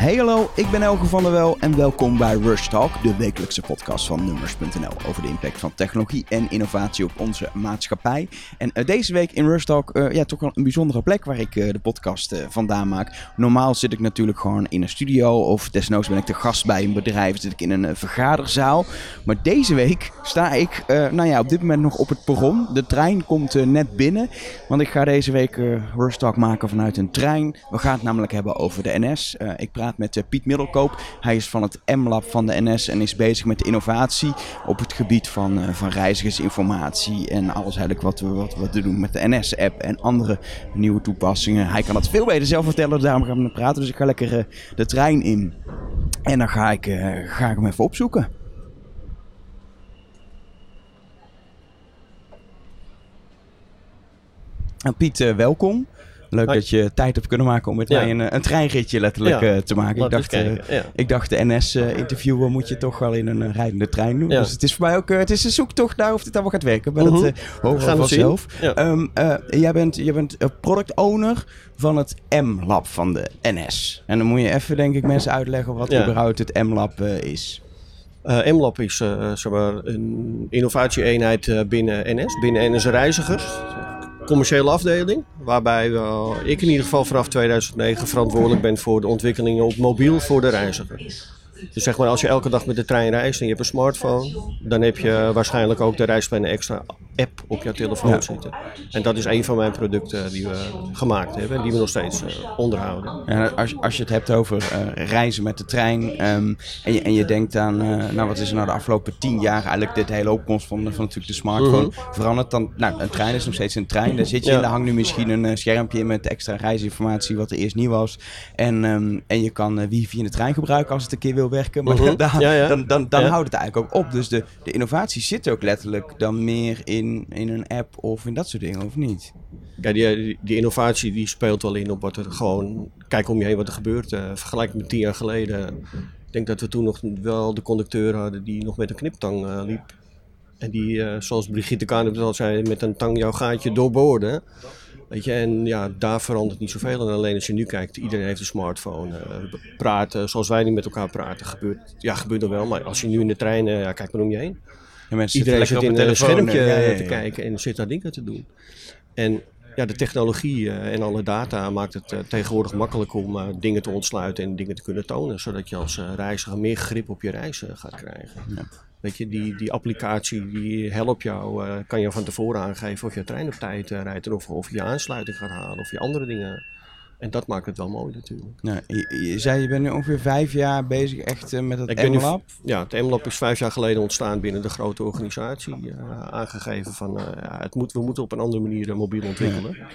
Hey hallo, ik ben Elke van der Wel en welkom bij Rush Talk, de wekelijkse podcast van Numbers.nl over de impact van technologie en innovatie op onze maatschappij. En uh, deze week in Rush Talk, uh, ja, toch wel een bijzondere plek waar ik uh, de podcast vandaan maak. Normaal zit ik natuurlijk gewoon in een studio of desnoods ben ik de gast bij een bedrijf, zit ik in een vergaderzaal. Maar deze week sta ik, nou ja, op dit moment nog op het perron. De trein komt net binnen, want ik ga deze week Rush Talk maken vanuit een trein. We gaan het namelijk hebben over de NS. ik praat met uh, Piet Middelkoop. Hij is van het M-lab van de NS en is bezig met innovatie op het gebied van, uh, van reizigersinformatie en alles eigenlijk wat we, wat we doen met de NS-app en andere nieuwe toepassingen. Hij kan het veel beter zelf vertellen, daarom gaan we praten. Dus ik ga lekker uh, de trein in en dan ga ik, ga ik hem even opzoeken. Nou, Piet, welkom. Leuk dat je tijd hebt kunnen maken om met mij een, een treinritje letterlijk uh, te maken. Ik dacht, uh, ik dacht, de NS-interviewer uh, moet je toch wel in een rijdende trein doen. Dus het is voor mij ook het is een zoektocht naar of dit allemaal gaat werken. Maar uh dat horen we vanzelf. Um, jij bent, jij bent product owner van het M-lab van de NS. En dan moet je even, denk ik, mensen uitleggen wat überhaupt het M-lab is. M-lab is zeg maar een innovatie-eenheid binnen NS, binnen NS Reizigers commerciële afdeling. Waarbij ik in ieder geval vanaf 2009 verantwoordelijk ben voor de ontwikkelingen op mobiel voor de reiziger. Dus zeg maar, als je elke dag met de trein reist en je hebt een smartphone, dan heb je waarschijnlijk ook de reisplannen extra app op je telefoon ja. zitten. En dat is een van mijn producten die we gemaakt hebben en die we nog steeds uh, onderhouden. En als, als je het hebt over uh, reizen met de trein um, en, je, en je denkt aan, uh, nou wat is er nou de afgelopen tien jaar eigenlijk dit hele opkomst van, van natuurlijk de smartphone mm -hmm. veranderd, dan, nou een trein is nog steeds een trein, daar zit je ja. daar hangt nu misschien een schermpje in met extra reisinformatie wat er eerst nieuw was. En, um, en je kan wifi in de trein gebruiken als het een keer wil werken, maar mm -hmm. dan, ja, dan, dan, dan houdt het eigenlijk ook op. Dus de, de innovatie zit ook letterlijk dan meer in in, een app of in dat soort dingen, of niet? Ja, die, die innovatie die speelt wel in op wat er gewoon... Kijk om je heen wat er gebeurt. Uh, vergelijk met tien jaar geleden. Ik denk dat we toen nog wel de conducteur hadden die nog met een kniptang uh, liep. En die, uh, zoals Brigitte Kahnep al zei, met een tang jouw gaatje doorboorde. Weet je, en ja, daar verandert niet zoveel. En alleen als je nu kijkt, iedereen heeft een smartphone. Uh, praten zoals wij nu met elkaar praten, gebeurt, ja, gebeurt er wel. Maar als je nu in de trein, ja, kijk maar om je heen. Mensen Iedereen zit in een schermpje ja, ja, te kijken en zit daar dingen te doen. En ja, de technologie uh, en alle data maakt het tegenwoordig makkelijk om dingen te ontsluiten en dingen te kunnen tonen. Zodat je als reiziger meer grip op je reis gaat krijgen. Ja. Weet je, die, die applicatie die helpt jou, kan je van tevoren aangeven of je trein op tijd rijdt of, of je aansluiting gaat halen of je andere dingen en dat maakt het wel mooi natuurlijk. Nou, je, je, zei, je bent nu ongeveer vijf jaar bezig echt uh, met het M-Lab? Ja, het M-Lab is vijf jaar geleden ontstaan binnen de grote organisatie. Uh, aangegeven van, uh, ja, het moet, we moeten op een andere manier mobiel ontwikkelen. Ja.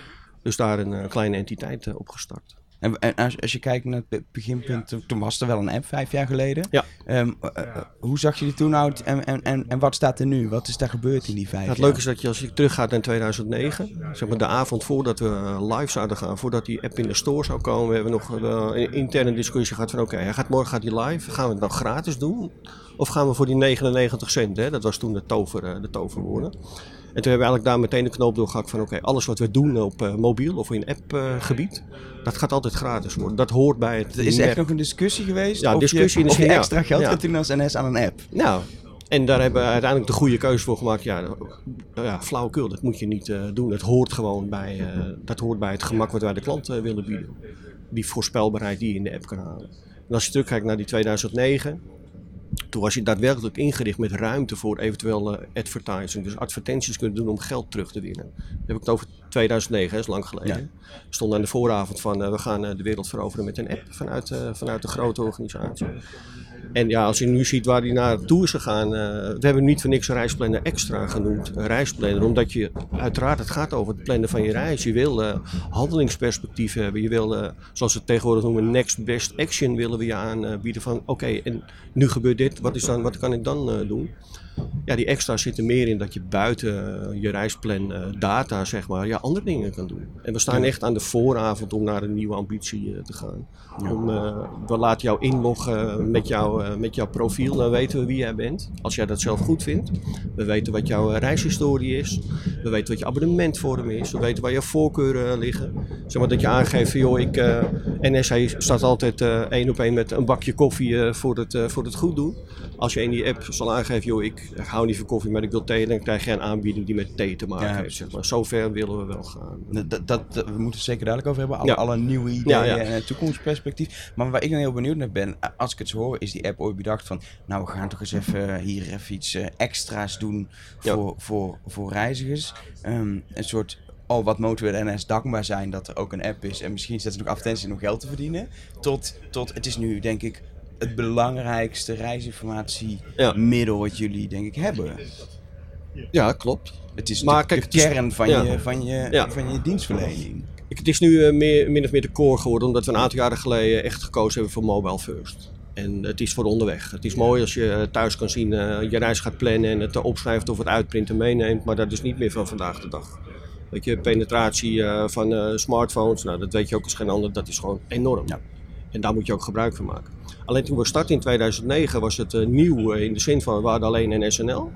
Dus daar een kleine entiteit opgestart. En, en als, als, je kijkt naar het beginpunt, toen was er wel een app vijf jaar geleden. Ja. Um, uh, hoe zag je die toen uit en, en, en, en wat staat er nu? Wat is daar gebeurd in die vijf ja, het jaar? Het leuke is dat je als je teruggaat naar 2009, zeg maar de avond voordat we live zouden gaan, voordat die app in de store zou komen, we hebben nog een interne discussie gehad van oké, okay, gaat morgen gaat die live, gaan we het dan gratis doen? Of gaan we voor die 99 cent, hè? dat was toen de, tover, de toverwoorden. En toen hebben we eigenlijk daar meteen de knoop doorgehakt van oké, okay, alles wat we doen op uh, mobiel of in appgebied, uh, dat gaat altijd gratis worden. Dat hoort bij het. Er is echt nog een discussie geweest ja, of discussie je, of je extra geld ja. gaat doen als NS aan een app. Nou, en daar hebben we uiteindelijk de goede keuze voor gemaakt. Ja, ja flauwekul, dat moet je niet uh, doen. Het hoort gewoon bij, uh, dat hoort bij het gemak wat wij de klant willen bieden. Die voorspelbaarheid die je in de app kan halen. En als je terugkijkt naar die 2009, toen was je daadwerkelijk ingericht met ruimte voor eventueel advertising. Dus advertenties kunnen doen om geld terug te winnen. Dan heb ik het over 2009, dat is lang geleden. Ja. Stonden aan de vooravond van uh, we gaan uh, de wereld veroveren met een app vanuit, uh, vanuit de grote organisatie. En ja, als je nu ziet waar die naartoe is gegaan. we hebben niet voor niks een reisplanner extra genoemd. Reisplanner, omdat je uiteraard het gaat over het plannen van je reis. Je wil handelingsperspectief hebben. Je wil, zoals we het tegenwoordig noemen, next best action willen we je aanbieden. Van oké, en nu gebeurt dit. Wat, is dan, wat kan ik dan doen? Ja, die extra zitten meer in dat je buiten eh, je reisplan eh, data, zeg maar, ja, andere dingen kan doen. En we staan echt aan de vooravond om naar een nieuwe ambitie eh, te gaan. Om, we laten jou inloggen met, jou, met jouw profiel, dan weten we wie jij bent. Als jij dat zelf goed vindt. We weten wat jouw reishistorie is. We weten wat je abonnementvorm is. We weten waar je voorkeuren liggen. Zeg maar dat je aangeeft van, joh, ik, eh NS staat altijd één op één met een bakje koffie voor, het, voor het goed doen. Als je in die app zal aangeven, joh, ik hou niet van koffie, maar ik wil thee, dan krijg je een aanbieding die met thee te maken Ja, heeft. Zeg maar. Zover willen we wel gaan. Dat, dat, dat- we moeten het zeker duidelijk over hebben. Alle, Ja. alle nieuwe ideeën ja. en het toekomstperspectief. Maar waar ik dan heel benieuwd naar ben, eh, als ik het zo hoor, is die app ooit bedacht van... Nou, we gaan toch eens even hier even iets eh, extra's doen voor, voor, voor reizigers. Ehm, een soort... Oh, wat de NS dankbaar zijn dat er ook een app is. En misschien zetten ze nog advertenties om geld te verdienen. Tot, tot, het is nu denk ik het belangrijkste reisinformatiemiddel wat jullie denk ik hebben. Ja, klopt. Het is Maar de, kijk, kern van, ja. je, van, je, Ja. van je dienstverlening. Ik, het is nu eh, meer, min of meer de core geworden, omdat we een aantal jaren geleden echt gekozen hebben voor mobile first. En het is voor onderweg. Het is mooi als je thuis kan zien, eh, je reis gaat plannen en het eh, opschrijft of het uitprint en meeneemt, maar dat is niet meer van vandaag de dag. Weet je, penetratie eh, van eh, smartphones, nou, dat weet je ook als geen ander, dat is gewoon enorm. Ja. En daar moet je ook gebruik van maken. Alleen toen we startten in 2009 was het eh, nieuw eh, in de zin van we hadden alleen NSNL.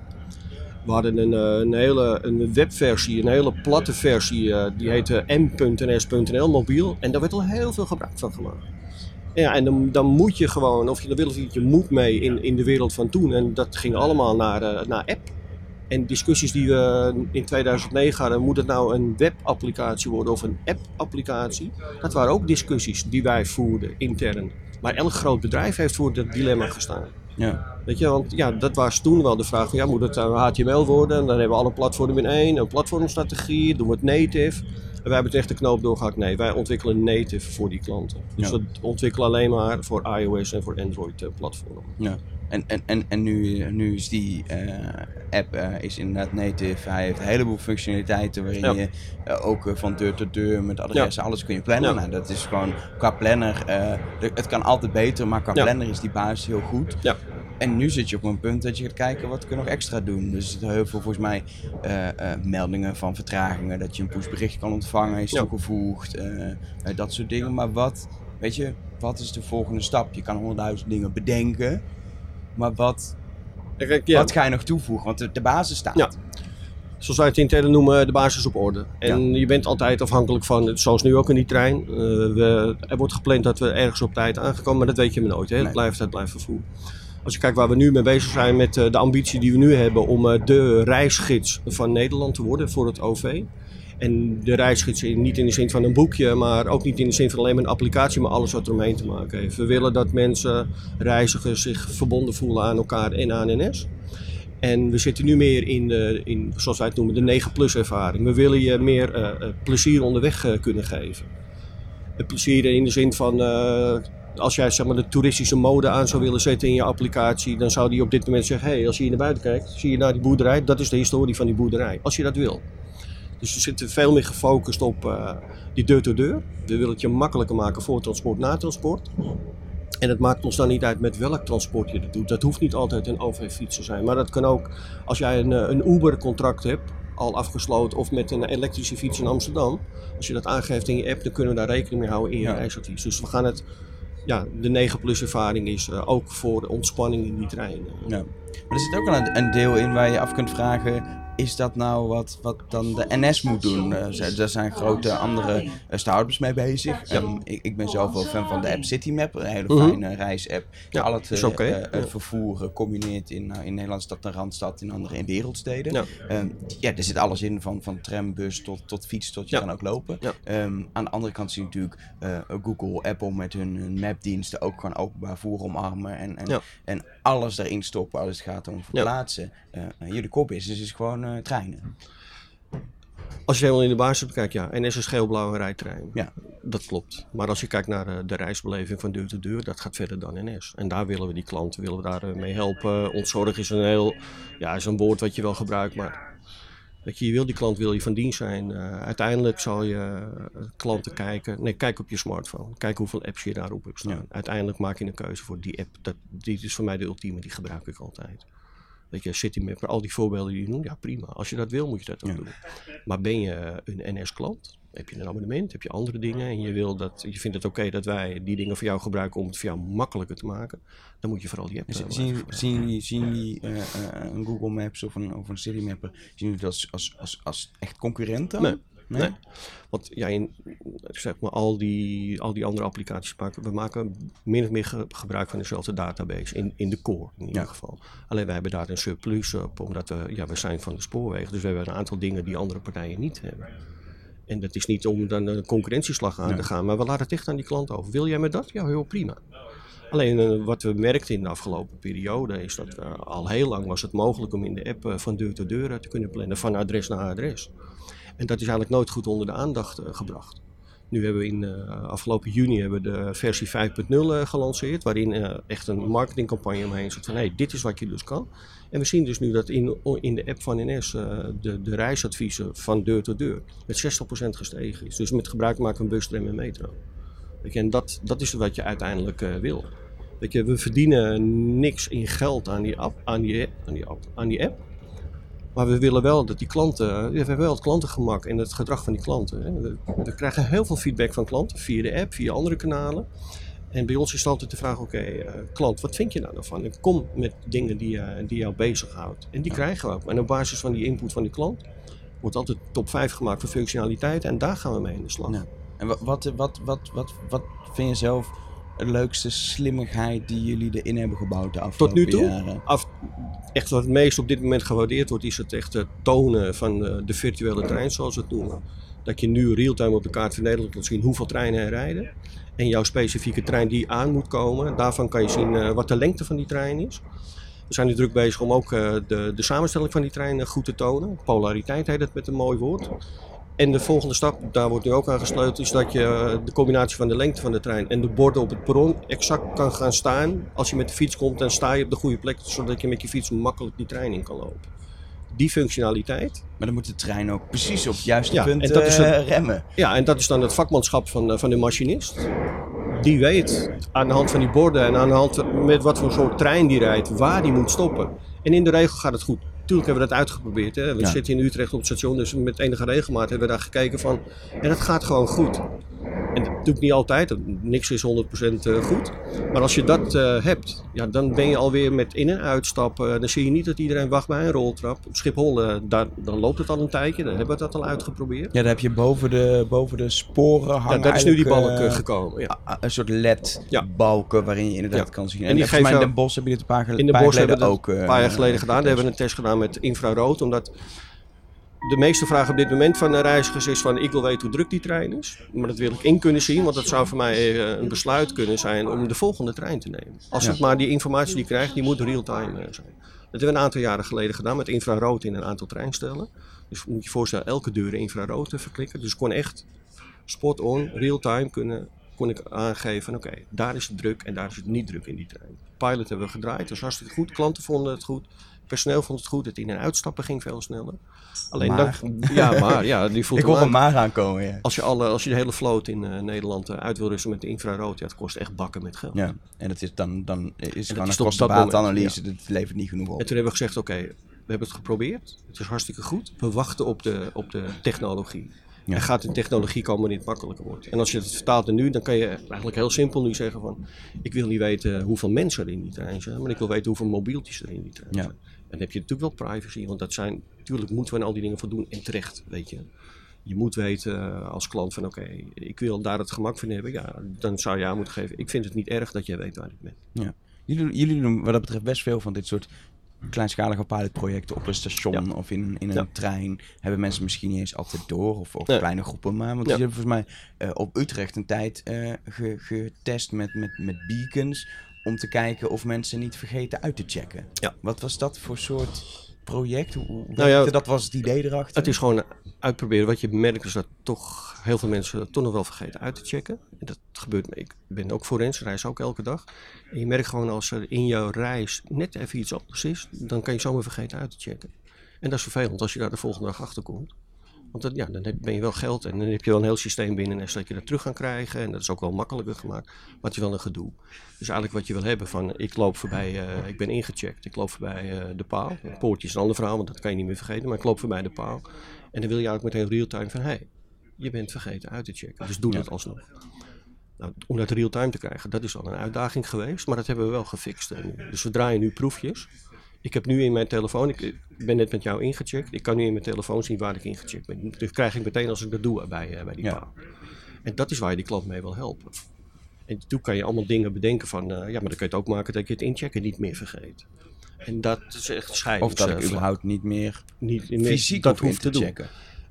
We hadden een, eh, een hele een webversie, een hele platte versie, die heette m.ns.nl mobiel. En daar werd al heel veel gebruik van gemaakt. Ja, en dan, dan moet je gewoon, of je dat wil of niet, je moet mee in, in de wereld van toen. En dat ging allemaal naar, naar app. En discussies die we in 2009 hadden, moet het nou een webapplicatie worden of een app-applicatie? Dat waren ook discussies die wij voerden intern. Maar elk groot bedrijf heeft voor dat dilemma gestaan. Ja. Weet je, want ja, dat was toen wel de vraag van ja, moet het eh, HTML worden? En dan hebben we alle platformen in één, een platformstrategie, doen we het native. En wij hebben echt de knoop doorgehakt. Nee, wij ontwikkelen native voor die klanten. Dus Ja. we ontwikkelen alleen maar voor iOS en voor Android eh, platformen. Ja, en, en, en, en nu, nu is die eh, app eh, is inderdaad native. Hij heeft een heleboel functionaliteiten waarin Ja. je eh, ook van deur tot deur met adressen, alles kun je plannen. Ja. Nou, dat is gewoon qua planner, de- het kan altijd beter, maar qua planner is die basis heel goed. Ja. En nu zit je op een punt dat je gaat kijken wat kun je nog extra doen. Dus er zitten heel veel volgens mij meldingen van vertragingen, dat je een pushbericht kan ontvangen, is toegevoegd, dat soort dingen. Maar wat, weet je, wat is de volgende stap? Je kan honderdduizend dingen bedenken, maar wat, En Kijk, ja, wat ga je nog toevoegen? Want de, de basis staat. Ja. zoals wij het intern noemen, de basis op orde. En je bent altijd afhankelijk van, zoals nu ook in die trein. eh, we, er wordt gepland dat we ergens op tijd aangekomen, maar dat weet je maar nooit. Hè? Nee. Het, blijft, het blijft vervoer. Als je kijkt waar we nu mee bezig zijn met eh, de ambitie die we nu hebben om eh, de reisgids van Nederland te worden voor het OV. En de reisgids niet in de zin van een boekje, maar ook niet in de zin van alleen maar een applicatie, maar alles wat er omheen te maken heeft. We willen dat mensen, reizigers, zich verbonden voelen aan elkaar en aan NS. En we zitten nu meer in, de, in zoals wij het noemen, de 9-plus ervaring. We willen je meer eh, eh, plezier onderweg eh, kunnen geven. Het plezier in de zin van, als jij zeg maar, de toeristische mode aan zou willen zetten in je applicatie, dan zou die op dit moment zeggen, hey, als je hier naar buiten kijkt, zie je naar die boerderij, dat is de historie van die boerderij. Als je dat wil. Dus we zitten veel meer gefocust op eh, die deur-to-deur. We willen het je makkelijker maken voor transport, na transport. En het maakt ons dan niet uit met welk transport je dat doet. Dat hoeft niet altijd een OV-fiets te zijn. Maar dat kan ook als jij een, eh, een Uber-contract hebt, al afgesloten, of met een elektrische fiets in Amsterdam. Als je dat aangeeft in je app, dan kunnen we daar rekening mee houden in je Ja. reisadvies. Dus we gaan het, ja, de 9-plus ervaring is eh, ook voor ontspanning in die trein. Ja. Maar er zit ook wel een, een deel in waar je af kunt vragen. Is dat nou wat, wat dan de NS moet doen? Eh, ze- daar zijn grote andere uh, startups mee bezig. Ehm, ik, ik ben zelf wel fan van de app CityMap. Een hele Mhm. fijne reisapp. Ja, Al het is eh, eh, vervoer eh, combineert in, in Nederland is dat een randstad, in andere in wereldsteden. Ja. Ehm, ja, er zit alles in, van, van tram, bus tot, tot fiets, tot je Ja. kan ook lopen. Ja. Ehm, aan de andere kant zie je natuurlijk eh, Google, Apple met hun, hun mapdiensten ook gewoon openbaar voer omarmen. En, en, Ja. en alles erin stoppen als het gaat om verplaatsen. Eh, nou, jullie business is gewoon eh, treinen. Als je helemaal in de basis bekijkt, ja, NS is geel-blauw rijtrein. Ja. Dat klopt. Maar als je kijkt naar eh, de reisbeleving van deur tot deur, dat gaat verder dan NS. En daar willen we die klanten willen we daar eh, mee helpen. Ontzorg is een heel, ja, is een woord wat je wel gebruikt, maar weet je, je wil die klant wil je van dienst zijn. Eh, uiteindelijk zal je eh, klanten kijken. Nee, kijk op je smartphone. Kijk hoeveel apps je daarop hebt staan. Ja. Uiteindelijk maak je een keuze voor die app. Dat, die is voor mij de ultieme, die gebruik ik altijd. Weet je, Citymapper, al die voorbeelden die je noemt, ja prima. Als je dat wil, moet je dat ook Ja. doen. Maar ben je een NS-klant? Heb je een abonnement? Heb je andere dingen? En je, wil dat, je vindt het oké dat wij die dingen voor jou gebruiken om het voor jou makkelijker te maken? Dan moet je vooral die app eh, Zien, zien jullie, zien jullie eh, eh, een Google Maps of een, of een City Mapper, zien jullie dat als, als, als, als echt concurrent dan? Nee. Nee. Want ja, in, zeg maar, al die, al die andere applicaties maken, we maken min of meer ge- gebruik van dezelfde database. In, in de core in ieder Ja. geval. Alleen wij hebben daar een surplus op, omdat we, ja, we zijn van de spoorwegen. Dus we hebben een aantal dingen die andere partijen niet hebben. En dat is niet om dan een concurrentieslag aan Nee. te gaan, maar we laten het echt aan die klant over. Wil jij met dat? Ja, heel prima. Alleen eh, wat we merkten in de afgelopen periode is dat eh, al heel lang was het mogelijk om in de app eh, van deur tot deur te kunnen plannen, van adres naar adres. En dat is eigenlijk nooit goed onder de aandacht gebracht. Nu hebben we in eh, afgelopen juni hebben we de versie 5.0 eh, gelanceerd, waarin eh, echt een marketingcampagne omheen zit van hey, dit is wat je dus kan. En we zien dus nu dat in, in de app van NS de, de reisadviezen van deur tot deur met 60% gestegen is. Dus met gebruik maken van bus, tram en metro. Weet je, en dat, dat is wat je uiteindelijk wil. Weet je, we verdienen niks in geld aan die app, aan aan die, app, aan die app. Maar we willen wel dat die klanten, we hebben wel het klantengemak en het gedrag van die klanten. hè. We, we krijgen heel veel feedback van klanten via de app, via andere kanalen. En bij ons is altijd de vraag, oké, eh, klant, wat vind je nou? En kom met dingen die, eh, die jou bezighoudt. En die krijgen we ook. En op basis van die input van die klant wordt altijd top 5 gemaakt voor functionaliteit. En daar gaan we mee in de slag. Ja. En wat, wat, wat, wat, wat, wat vind je zelf leukste slimmigheid die jullie erin hebben gebouwd de afgelopen nu toe? jaren? Af, echt wat het meest op dit moment gewaardeerd wordt, is het echt het tonen van eh, de virtuele trein, zoals we het noemen. Dat je nu real-time op de kaart van Nederland kan zien hoeveel treinen er rijden. En jouw specifieke trein die aan moet komen, daarvan kan je zien eh, wat de lengte van die trein is. We zijn nu druk bezig om ook eh, de, de samenstelling van die trein goed te tonen. Polariteit heet het met een mooi woord. En de volgende stap, daar wordt nu ook aan gesleuteld, is dat je eh, de combinatie van de lengte van de trein en de borden op het perron exact kan gaan staan. Als je met de fiets komt, dan sta je op de goede plek, zodat je met je fiets makkelijk die trein in kan lopen. Die functionaliteit, Maar dan moet de trein ook precies op het juiste Ja, punt en dat is het- eh, remmen. ja, en dat is dan het vakmanschap van, eh, van de machinist. Die weet aan de hand van die borden en aan de hand met wat voor soort trein die rijdt, waar die moet stoppen. En in de regel gaat het goed. Tuurlijk hebben we dat uitgeprobeerd. Hè. We Ja. zitten in Utrecht op het station, dus met enige regelmaat hebben we daar gekeken van. En het gaat gewoon goed. En dat doe ik niet altijd, niks is 100% eh, goed. Maar als je dat eh, hebt, ja, dan ben je alweer met in- en uitstappen. Dan zie je niet dat iedereen wacht bij een roltrap. Op Schiphol, eh, daar, dan loopt het al een tijdje, dan hebben we dat al uitgeprobeerd. Ja, daar heb je boven de, boven de sporen Ja, hangen daar is nu die balk gekomen. Ja. een soort LED-balken waarin je inderdaad Ja. kan zien. En En, die volgens mij in Den Bosch hebben jullie het een paar, In de paar bos jaar hebben we geleden ook. een paar jaar geleden gedaan. Daar hebben we een test gedaan met infrarood. Omdat de meeste vraag op dit moment van de reizigers is van ik wil weten hoe druk die trein is. Maar dat wil ik in kunnen zien, want dat zou voor mij eh, een besluit kunnen zijn om de volgende trein te nemen. Als Ja. het maar die informatie die je krijgt, die moet real-time eh, zijn. Dat hebben we een aantal jaren geleden gedaan met infrarood in een aantal treinstellen. Dus moet je voorstellen, elke deur infrarood te verklikken. Dus ik kon echt spot on, real-time kunnen kon ik aangeven oké, daar is het druk en daar is het niet druk in die trein. Pilot hebben we gedraaid, was hartstikke goed. Klanten vonden het goed, personeel vond het goed. Het in- en uitstappen ging veel sneller. Alleen Maar. dan, ja, maar ja, die voelt Ik hoor een maar aankomen, ja. Als je, alle, als je de hele vloot in eh, Nederland eh, uit wil rusten met de infrarood, ja, het kost echt bakken met geld. Ja, en dat is dan, dan is het gewoon een dat kostenbaatanalyse. Dat levert niet genoeg op. En toen hebben we gezegd, oké, we hebben het geprobeerd. Het is hartstikke goed. We wachten op de, op de technologie. Ja. Er gaat een technologie komen die het makkelijker wordt. En als je het vertaalt naar nu, dan kan je eigenlijk heel simpel nu zeggen van... Ik wil niet weten hoeveel mensen er in die trein zijn, maar ik wil weten hoeveel mobieltjes er in die trein Ja. zijn. En dan heb je natuurlijk wel privacy, want dat zijn... Natuurlijk moeten we aan al die dingen voldoen en terecht, weet je. Je moet weten eh, als klant van oké, ik wil daar het gemak van hebben. Ja, dan zou je aan moeten geven. Ik vind het niet erg dat jij weet waar ik ben. Ja. Jullie, jullie doen wat dat betreft best veel van dit soort kleinschalige pilotprojecten op een station of in, in een Ja. trein. Hebben mensen misschien niet eens altijd door of, of Nee. kleine groepen maar. Want jullie hebben volgens mij eh, op Utrecht een tijd eh, ge- getest met, met, met beacons om te kijken of mensen niet vergeten uit te checken. Ja. Wat was dat voor soort project? Hoe, Nou ja, dat was het idee erachter? Het is gewoon uitproberen. Wat je merkt is dat toch heel veel mensen het toch nog wel vergeten uit te checken. En dat gebeurt me. Ik ben ook forens, reis ook elke dag. En je merkt gewoon als er in jouw reis net even iets anders is, dan kan je zomaar vergeten uit te checken. En dat is vervelend als je daar de volgende dag achter komt. Want ja, dan heb- ben je wel geld en dan heb je wel een heel systeem binnen dat je dat terug kan krijgen. En dat is ook wel makkelijker gemaakt, het is wel een gedoe. Dus eigenlijk wat je wil hebben van, ik loop voorbij, eh, ik ben ingecheckt, ik loop voorbij eh, de paal. Het poortje is een ander verhaal, want dat kan je niet meer vergeten, maar ik loop voorbij de paal. En dan wil je eigenlijk meteen real-time van, hé, hey, je bent vergeten uit te checken, dus doe Ja. dat alsnog. Nou, om dat real-time te krijgen, dat is al een uitdaging geweest, maar dat hebben we wel gefixt. Dus we draaien nu proefjes. Ik heb nu in mijn telefoon, ik ben net met jou ingecheckt, ik kan nu in mijn telefoon zien waar ik ingecheckt ben. Dat krijg ik meteen als ik dat doe bij, eh, bij die Ja. paal. En dat is waar je die klant mee wil helpen. En toen kan je allemaal dingen bedenken van, eh, ja, maar dan kun je het ook maken dat je het inchecken niet meer vergeet. En dat is echt scheiding. Of dat ik überhaupt niet meer niet meer fysiek dat hoef in hoeft te te doen.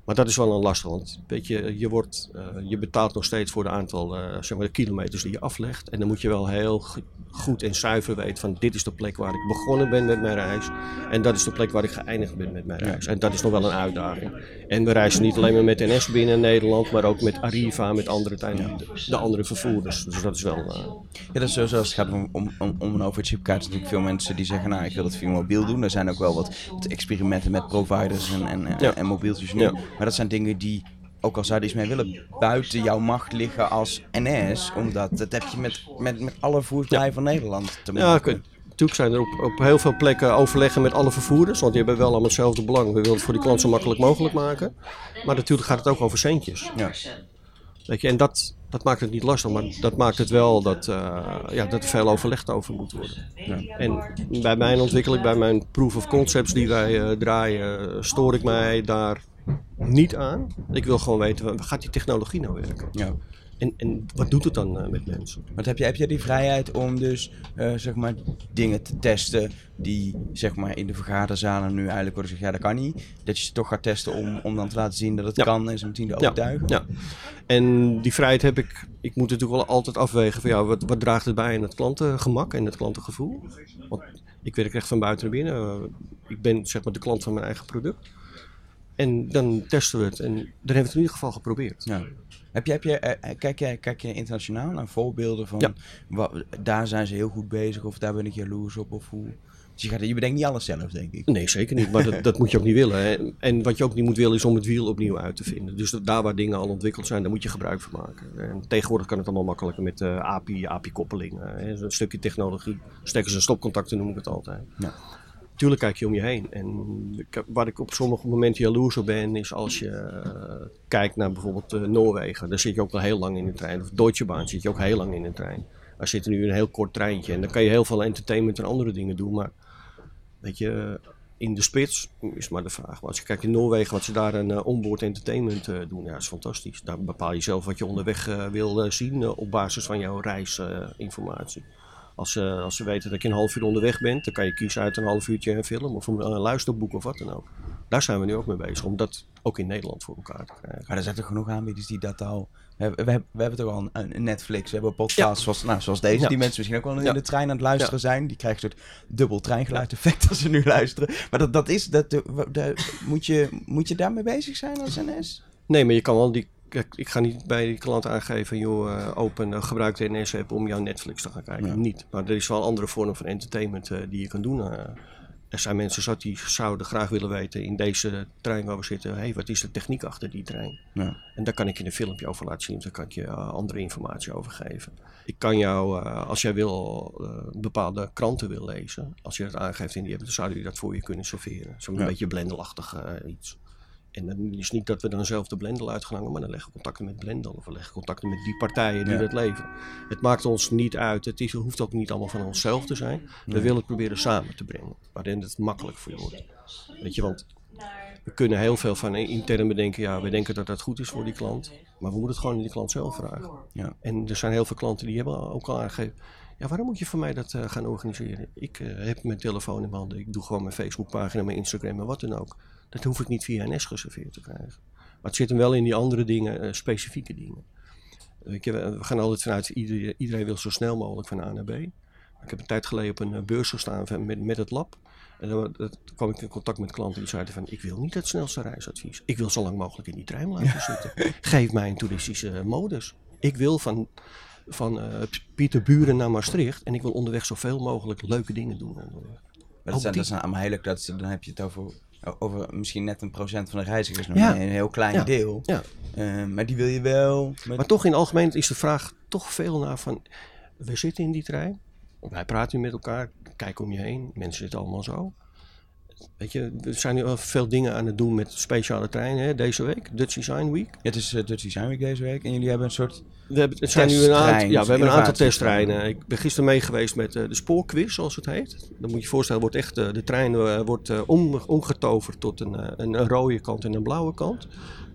Maar dat is wel een lastig, want weet je, je, wordt, eh, je betaalt nog steeds voor de aantal eh, zeg maar de kilometers die je aflegt. En dan moet je wel heel go- goed en zuiver weten van dit is de plek waar ik begonnen ben met mijn reis. En dat is de plek waar ik geëindigd ben met mijn reis. En dat is nog wel een uitdaging. En we reizen niet alleen maar met NS binnen Nederland, maar ook met Arriva, met andere, tijden, de, de andere vervoerders. Dus dat is wel... eh, Ja, dat is sowieso als het gaat om, om, om, om een overchipkaart. Er natuurlijk veel mensen die zeggen, nou, ik wil dat via mobiel doen. Er zijn ook wel wat, wat experimenten met providers en, en, en- Ja. en mobieltjes nu. Ja. Maar dat zijn dingen die, ook al zou je iets mee willen, buiten jouw macht liggen als NS. Omdat dat heb je met, met, met alle voertuigen van Nederland te Ja, maken. oké. natuurlijk zijn er op, op heel veel plekken overleggen met alle vervoerders. Want die hebben wel allemaal hetzelfde belang. We willen het voor die klant zo makkelijk mogelijk maken. Maar natuurlijk gaat het ook over centjes. Ja. Weet je, en dat, dat maakt het niet lastig, maar dat maakt het wel dat, eh, ja, dat er veel overlegd over moet worden. En bij mijn ontwikkeling, bij mijn proof of concepts die wij eh, draaien, stoor ik mij daar niet aan. Ik wil gewoon weten, gaat die technologie nou werken? Ja. En, en wat doet het dan eh, met mensen? Want heb je, heb je die vrijheid om dus eh, zeg maar dingen te testen die zeg maar in de vergaderzalen nu eigenlijk worden gezegd, ja dat kan niet. Dat je ze toch gaat testen om, om dan te laten zien dat het Ja. kan en ze meteen te Ja, overtuigen. Ja, en die vrijheid heb ik. Ik moet natuurlijk wel altijd afwegen van ja, wat, wat draagt het bij aan het klantengemak en het klantengevoel? Want ik werk echt van buiten naar binnen. Ik ben zeg maar de klant van mijn eigen product. En dan testen we het. En dan hebben we het in ieder geval geprobeerd. Ja. Heb je, heb je, eh, eh, kijk, jij, kijk je internationaal naar voorbeelden van Ja. daar zijn ze heel goed bezig of daar ben ik jaloers op of hoe? Dus je, gaat, je bedenkt niet alles zelf, denk ik. Nee, zeker niet. Maar dat, dat moet je ook niet willen. Hè. En wat je ook niet moet willen is om het wiel opnieuw uit te vinden. Dus dat, daar waar dingen al ontwikkeld zijn, daar moet je gebruik van maken. En tegenwoordig kan het allemaal makkelijker met eh API, API-koppelingen. hè. Een stukje technologie. Stekkers en stopcontacten noem ik het altijd. Ja. Tuurlijk kijk je om je heen. En waar ik op sommige momenten jaloers op ben, is als je eh, kijkt naar bijvoorbeeld eh, Noorwegen. Daar zit je ook al heel lang in de trein. Of Deutsche Bahn zit je ook heel lang in de trein. Daar zit nu een heel kort treintje. En dan kan je heel veel entertainment en andere dingen doen. Maar weet je, in de spits is maar de vraag. Maar als je kijkt in Noorwegen, wat ze daar een eh, onboard entertainment eh, doen, ja, is fantastisch. Daar bepaal je zelf wat je onderweg eh, wil eh, zien eh, op basis van jouw reisinformatie. Als, ze als ze weten dat je een half uur onderweg bent, dan kan je kiezen uit een half uurtje een film of een, een luisterboek of wat dan ook. Daar zijn we nu ook mee bezig, om dat ook in Nederland voor elkaar te krijgen. Maar er zijn toch genoeg aanbieders die dat al... We hebben, we hebben, we hebben toch al een, een Netflix, we hebben podcasts zoals, nou, zoals deze, Ja. die mensen misschien ook wel in Ja. de trein aan het luisteren zijn. Die krijgen een soort dubbel treingeluid effect als ze nu luisteren. Maar dat, dat is, dat, de- de- moet, je, moet je daarmee bezig zijn als NS? Nee, maar je kan wel die. Kijk, ik ga niet bij die klant aangeven, joh, eh, open, eh, gebruik de NS-app om jouw Netflix te gaan kijken. Ja. Niet. Maar er is wel andere vorm van entertainment eh, die je kan doen. er zijn mensen zat die zouden graag willen weten in deze trein waar we zitten, hey, wat is de techniek achter die trein? Ja. En daar kan ik je een filmpje over laten zien, daar kan ik je andere informatie over geven. Ik kan jou, als jij wil, bepaalde kranten wil lezen, als je dat aangeeft in die app, dan zouden die dat voor je kunnen serveren. Zo'n Ja. beetje blendelachtig iets. En dan is niet dat we dan zelf de Blendel uitgehangen, maar dan leggen we contacten met Blendel of we leggen contacten met die partijen die Ja. dat leveren. Het maakt ons niet uit, het is, hoeft ook niet allemaal van onszelf te zijn. We willen het proberen samen te brengen, waarin het makkelijk voor je wordt. Weet je, want we kunnen heel veel van intern bedenken, ja, we denken dat dat goed is voor die klant, maar we moeten het gewoon aan die klant zelf vragen. Ja. En er zijn heel veel klanten die hebben ook al aangegeven, ja, waarom moet je voor mij dat eh, gaan organiseren? Ik eh, heb mijn telefoon in mijn handen, ik doe gewoon mijn Facebookpagina, mijn Instagram en wat dan ook. Dat hoef ik niet via NS geserveerd te krijgen. Maar het zit hem wel in die andere dingen, eh, specifieke dingen. Weet je, we gaan altijd vanuit, iedereen, iedereen wil zo snel mogelijk van A naar B. Ik heb een tijd geleden op een eh, beurs gestaan met, met het lab. En dan, dat- kwam ik in contact met klanten die zeiden van... ik wil niet het snelste reisadvies. Ik wil zo lang mogelijk in die trein blijven zitten. Geef mij een toeristische eh, modus. Ik wil van, van eh, Pieterburen naar Maastricht... en ik wil onderweg zoveel mogelijk leuke dingen doen. Maar dat zijn, die- dat zijn allemaal hele, dat, dan heb je het over over misschien net een procent van de reizigers, nog Ja. een heel klein Ja. deel. Ja. Eh, maar die wil je wel. Met... Maar toch in het algemeen is de vraag toch veel naar van... We zitten in die trein. Wij praten met elkaar. Kijk om je heen. Mensen zitten allemaal zo. Weet je, er zijn nu wel veel dingen aan het doen met speciale treinen hè, deze week. Dutch Design Week. Het is uh, Dutch Design Week deze week en jullie hebben een soort. We hebben, het zijn nu een aantal, ja, we hebben een aantal testtreinen. Ik ben gisteren mee geweest met eh, de spoorquiz, zoals het heet. Dan moet je je voorstellen, wordt echt, eh, de trein eh, wordt eh, om, omgetoverd tot een, eh, een, een rode kant en een blauwe kant.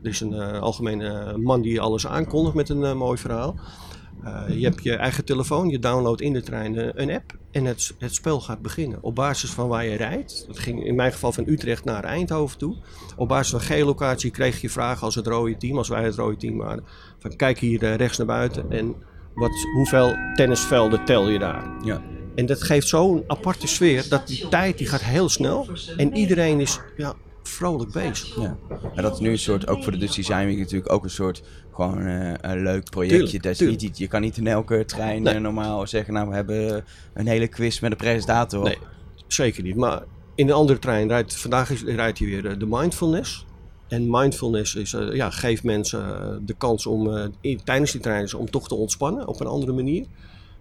Er is een eh, algemene eh, man die alles aankondigt met een eh, mooi verhaal. Eh, je hebt je eigen telefoon, je downloadt in de trein eh, een app en het, het spel gaat beginnen. Op basis van waar je rijdt, dat ging in mijn geval van Utrecht naar Eindhoven toe. Op basis van geolocatie kreeg je vragen als het rode team, als wij het rode team waren. Van kijk hier eh, rechts naar buiten en wat, hoeveel tennisvelden tel je daar? Ja. En dat geeft zo'n aparte sfeer dat die tijd die gaat heel snel en iedereen is ja, vrolijk bezig. Ja. En dat is nu een soort, ook voor de Dutch Design Week natuurlijk ook een soort gewoon eh, een leuk projectje. Tuurlijk, Dat is tuurlijk. niet, je kan niet in elke trein Nee. eh, normaal zeggen, nou we hebben een hele quiz met een presentator. Nee, zeker niet. Maar in een andere trein rijdt vandaag is, rijdt hij weer eh, de mindfulness. En mindfulness is, ja, geeft mensen de kans om eh, in- tijdens die trein om toch te ontspannen op een andere manier.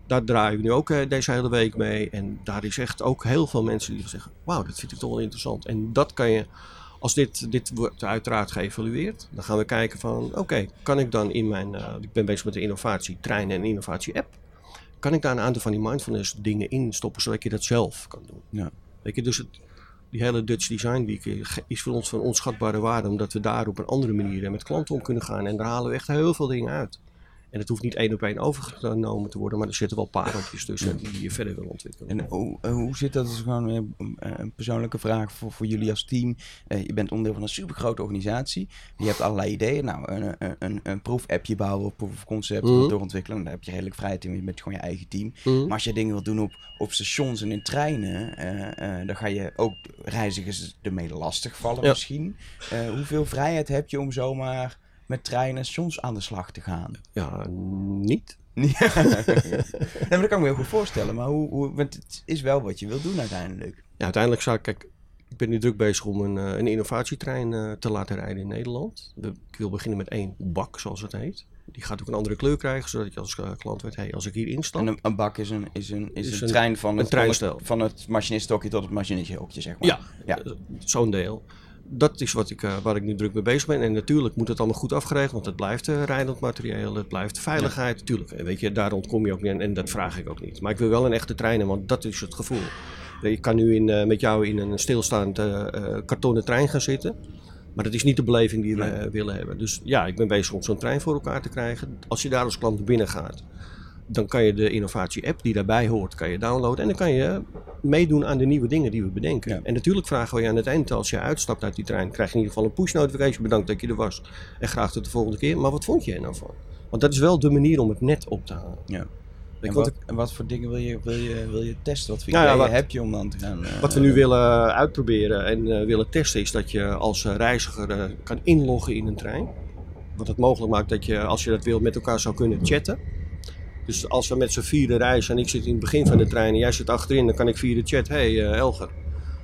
Daar draaien we nu ook eh, deze hele week mee. En daar is echt ook heel veel mensen die zeggen: Wauw, dat vind ik toch wel interessant. En dat kan je, als dit, dit wordt uiteraard geëvalueerd, dan gaan we kijken van: Oké, kan ik dan in mijn. eh, ik ben bezig met de innovatie trein en innovatie app. Kan ik daar een aantal van die mindfulness dingen in stoppen zodat je dat zelf kan doen? Ja. Weet je, dus het, die hele Dutch Design Week eh, is voor ons van onschatbare waarde, omdat we daar op een andere manier met klanten om kunnen gaan. En daar halen we echt heel veel dingen uit. En het hoeft niet één op één overgenomen te worden, maar er zitten wel pareltjes tussen die je verder wil ontwikkelen. En hoe, eh, hoe zit dat? Dat is gewoon eh, een, een persoonlijke vraag voor, voor jullie als team. Eh, je bent onderdeel van een supergrote organisatie. Je hebt allerlei ideeën. Nou, een, een, een, een proef-appje bouwen, of proof of concept, Mhm. doorontwikkelen. Daar heb je redelijk vrijheid in met gewoon je eigen team. Mhm. Maar als je dingen wilt doen op, op stations en in treinen, eh, eh, dan ga je ook reizigers ermee lastig vallen Ja. misschien. Eh, hoeveel vrijheid heb je om zomaar met treinen en stations aan de slag te gaan? Ja, niet. Nee, maar dat kan ik me heel goed voorstellen. Maar hoe, hoe, want het is wel wat je wilt doen uiteindelijk. Ja, uiteindelijk zou ik, kijk, ik ben nu druk bezig om een, eh, een innovatietrein eh, te laten rijden in Nederland. We- ik wil beginnen met één bak, zoals het heet. Die gaat ook een andere kleur krijgen, zodat je als eh, klant weet, hey, als ik hier instap, En een, een bak is een, is een, is Is een, trein van het, van het machinistokje tot het machinistehokje, zeg maar. Ja, Ja. zo'n deel. Dat is wat ik, eh, waar ik nu druk mee bezig ben. En natuurlijk moet het allemaal goed afgeregeld, want het blijft eh, rijdend materieel, het blijft veiligheid. Natuurlijk, en weet je, daar ontkom je ook niet en, en dat vraag ik ook niet. Maar ik wil wel een echte trein, want dat is het gevoel. Ik kan nu in, eh, met jou in een stilstaand eh, eh, kartonnen trein gaan zitten. Maar dat is niet de beleving die we eh, willen hebben. Dus ja, ik ben bezig om zo'n trein voor elkaar te krijgen. Als je daar als klant binnen gaat, dan kan je de innovatie-app die daarbij hoort, kan je downloaden. En dan kan je meedoen aan de nieuwe dingen die we bedenken. Ja. En natuurlijk vragen we je aan het eind, als je uitstapt uit die trein, krijg je in ieder geval een push-notification. Bedankt dat je er was. En graag tot de volgende keer. Maar wat vond je er nou van? Want dat is wel de manier om het net op te halen. Ja. En wat, en wat voor dingen wil je, wil je, wil je testen? Wat voor Nou ja, wat- heb je om dan te gaan... eh, Wat we nu willen uitproberen en eh, willen testen is dat je als eh, reiziger eh, kan inloggen in een trein. Wat het mogelijk maakt dat je, als je dat wilt, met elkaar zou kunnen chatten. Dus als we met z'n vieren reizen en ik zit in het begin van de trein en jij zit achterin, dan kan ik via de chat, hé hey, eh, Elger,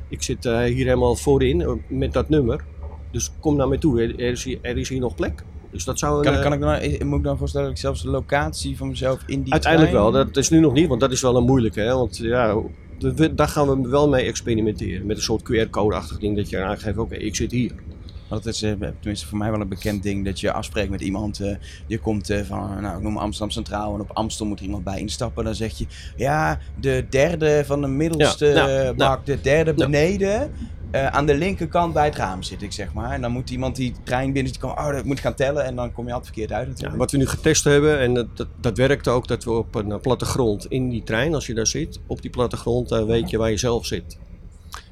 ik zit eh, hier helemaal voorin eh, met dat nummer. Dus kom naar mij toe, er is hier, er is hier nog plek. Dus dat zou een, Kan, kan ik dan, eh, moet ik dan voorstellen dat ik zelfs de locatie van mezelf in die Uiteindelijk trein- wel, dat is nu nog niet, want dat is wel een moeilijke. Hè? Want ja, we- daar gaan we wel mee experimenteren. Met een soort QR-code-achtig ding dat je aangeeft, oké, ik zit hier. Want het is eh, tenminste voor mij wel een bekend ding dat je afspreekt met iemand. eh, je komt eh, van, nou ik noem Amsterdam Centraal en op Amstel moet er iemand bij instappen. Dan zeg je, ja, de derde van de middelste Ja, nou, eh, nou. bak, de derde beneden. aan de linkerkant bij het raam zit ik, zeg maar. En dan moet iemand die trein binnen komen, oh, dat moet ik gaan tellen. En dan kom je altijd verkeerd uit Ja, wat we nu getest hebben, en dat, dat, dat werkt ook, dat we op een eh, plattegrond in die trein, als je daar zit, op die plattegrond eh, weet je waar je zelf zit.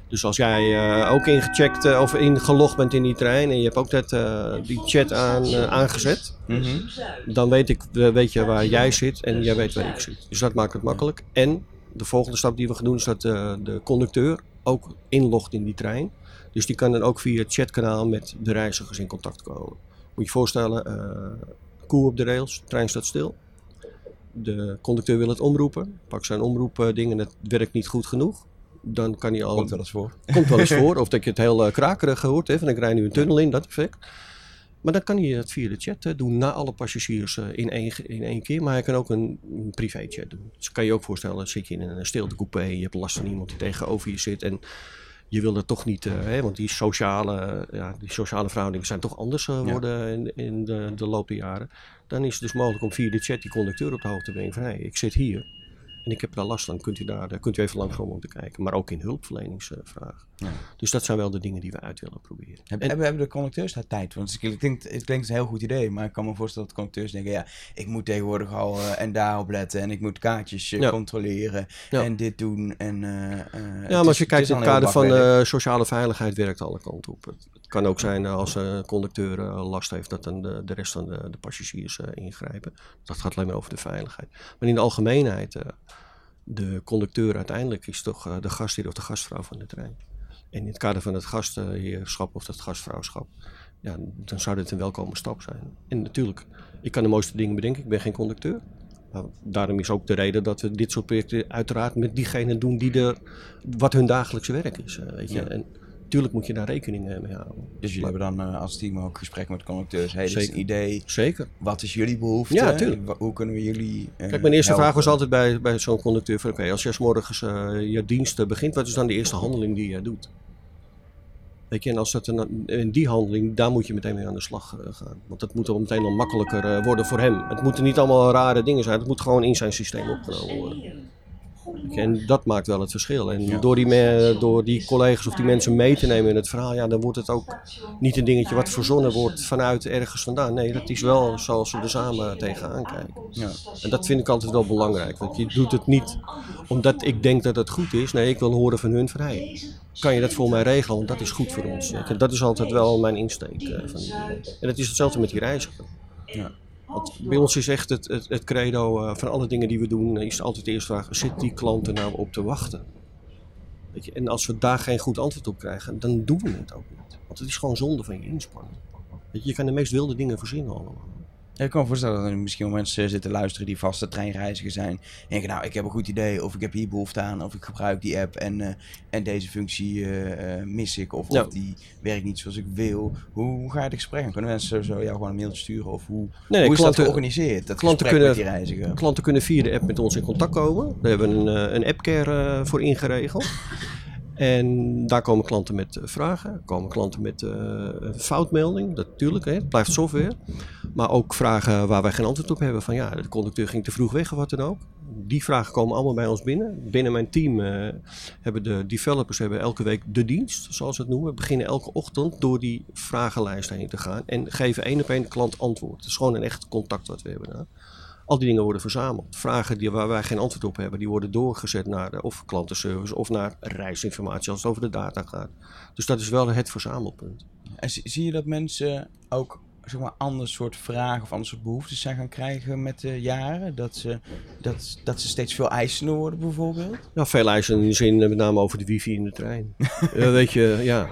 Dus als jij eh, ook ingecheckt eh, of ingelogd bent in die trein en je hebt ook dat, eh, die chat aan, aangezet, Mhm. dan weet, ik, weet je waar jij zit en jij weet waar ik zit. Dus dat maakt het makkelijk. En de volgende stap die we gaan doen is dat de conducteur ook inlogt in die trein. Dus die kan dan ook via het chatkanaal met de reizigers in contact komen. Moet je je voorstellen, koe op de rails, de trein staat stil. De conducteur wil het omroepen, pakt zijn omroepdingen, dat werkt niet goed genoeg. Dan kan hij al... Komt wel eens voor. Komt wel eens voor. Of dat je het heel uh, krakerig hoort, hè, van ik rij nu een tunnel in, dat effect. Maar dan kan hij het via de chat uh, doen na alle passagiers uh, in, één, in één keer. Maar hij kan ook een, een privé chat doen. Dus kan je ook voorstellen, zit je in een stilte coupé, je hebt last van iemand die tegenover je zit en je wil er toch niet, uh, hè, want die sociale, ja, die sociale verhoudingen zijn toch anders geworden in, in de, de loop der jaren. Dan is het dus mogelijk om via de chat die conducteur op de hoogte te brengen van hé, hey, ik zit hier. En ik heb daar last van, kunt u, daar, kunt u even langskomen om te kijken. Maar ook in hulpverleningsvragen. Ja. Dus dat zijn wel de dingen die we uit willen proberen. Heb, en, hebben de conducteurs daar tijd? Want het klinkt, het klinkt een heel goed idee, maar ik kan me voorstellen dat conducteurs denken, ja, ik moet tegenwoordig al uh, en daarop letten en ik moet kaartjes uh, ja. controleren ja. en dit doen. En, uh, ja, maar als je kijkt in het kader van sociale veiligheid werkt alle kanten op. Het, het kan ook zijn als een conducteur last heeft dat dan de, de rest van de, de passagiers ingrijpen. Dat gaat alleen maar over de veiligheid. Maar in de algemeenheid de conducteur uiteindelijk is toch de gastheer of de gastvrouw van de trein. En in het kader van het gastheerschap of het gastvrouwschap, ja, dan zou dit een welkome stap zijn. En natuurlijk, ik kan de mooiste dingen bedenken, ik ben geen conducteur. Maar daarom is ook de reden dat we dit soort projecten uiteraard met diegenen doen die er, wat hun dagelijkse werk is. Weet je. Ja. En natuurlijk moet je daar rekening mee houden. Dus jullie hebben dan uh, als team ook gesprek met conducteurs. Hey, dit is een idee. Zeker. Wat is jullie behoefte? Ja, natuurlijk. Hoe kunnen we jullie uh, Kijk, mijn eerste helpen? vraag was altijd bij, bij zo'n conducteur van... Oké, als je s morgens je dienst begint, wat is dan de eerste handeling die je doet? Weet je, en als dat een, in die handeling, daar moet je meteen mee aan de slag uh, gaan. Want dat moet al meteen al makkelijker uh, worden voor hem. Het moeten niet allemaal rare dingen zijn. Het moet gewoon in zijn systeem opgenomen worden. En dat maakt wel het verschil. En ja. door, die me, door die collega's of die mensen mee te nemen in het verhaal, ja, dan wordt het ook niet een dingetje wat verzonnen wordt vanuit ergens vandaan. Nee, dat is wel zoals we er samen tegenaan kijken. Ja. En dat vind ik altijd wel belangrijk. Want je doet het niet omdat ik denk dat het goed is. Nee, ik wil horen van hun hey, kan je dat voor mij regelen? Want dat is goed voor ons. Dat is altijd wel mijn insteek. Uh, van, en het is hetzelfde met die reiziger. Ja. Want bij ons is echt het, het, het credo uh, van alle dingen die we doen, is altijd de eerste vraag, zit die klant er nou op te wachten? Weet je, en als we daar geen goed antwoord op krijgen, dan doen we het ook niet. Want het is gewoon zonde van je inspanning. Weet je, je kan de meest wilde dingen verzinnen allemaal. Ik kan me voorstellen dat er misschien wel mensen zitten luisteren die vaste treinreiziger zijn. En denken, nou, ik heb een goed idee, of ik heb hier behoefte aan, of ik gebruik die app en, uh, en deze functie uh, mis ik, of, ja. of, die werkt niet zoals ik wil. Hoe, ga je het gesprek aan? Kunnen mensen zo jou gewoon een mailtje sturen? Of hoe, nee, hoe is klanten, dat georganiseerd, dat klanten kunnen, met die reiziger? Klanten kunnen via de app met ons in contact komen. We hebben een, een appcare voor ingeregeld. En daar komen klanten met vragen, komen klanten met uh, een foutmelding, natuurlijk, het blijft software. Maar ook vragen waar wij geen antwoord op hebben, van ja, de conducteur ging te vroeg weg of wat dan ook. Die vragen komen allemaal bij ons binnen. Binnen mijn team uh, hebben de developers hebben elke week de dienst, zoals we het noemen. Beginnen elke ochtend door die vragenlijst heen te gaan en geven één op één klant antwoord. Het is gewoon een echt contact wat we hebben. Hè. Al die dingen worden verzameld. Vragen die, waar wij geen antwoord op hebben, die worden doorgezet naar de, of klantenservice of naar reisinformatie als het over de data gaat. Dus dat is wel het verzamelpunt. En zie je dat mensen ook zeg maar, ander soort vragen of ander soort behoeftes zijn gaan krijgen met de jaren? Dat ze, dat, dat ze steeds veel eisender worden bijvoorbeeld? Nou, veel eisen in de zin met name over de wifi in de trein. uh, weet je, ja.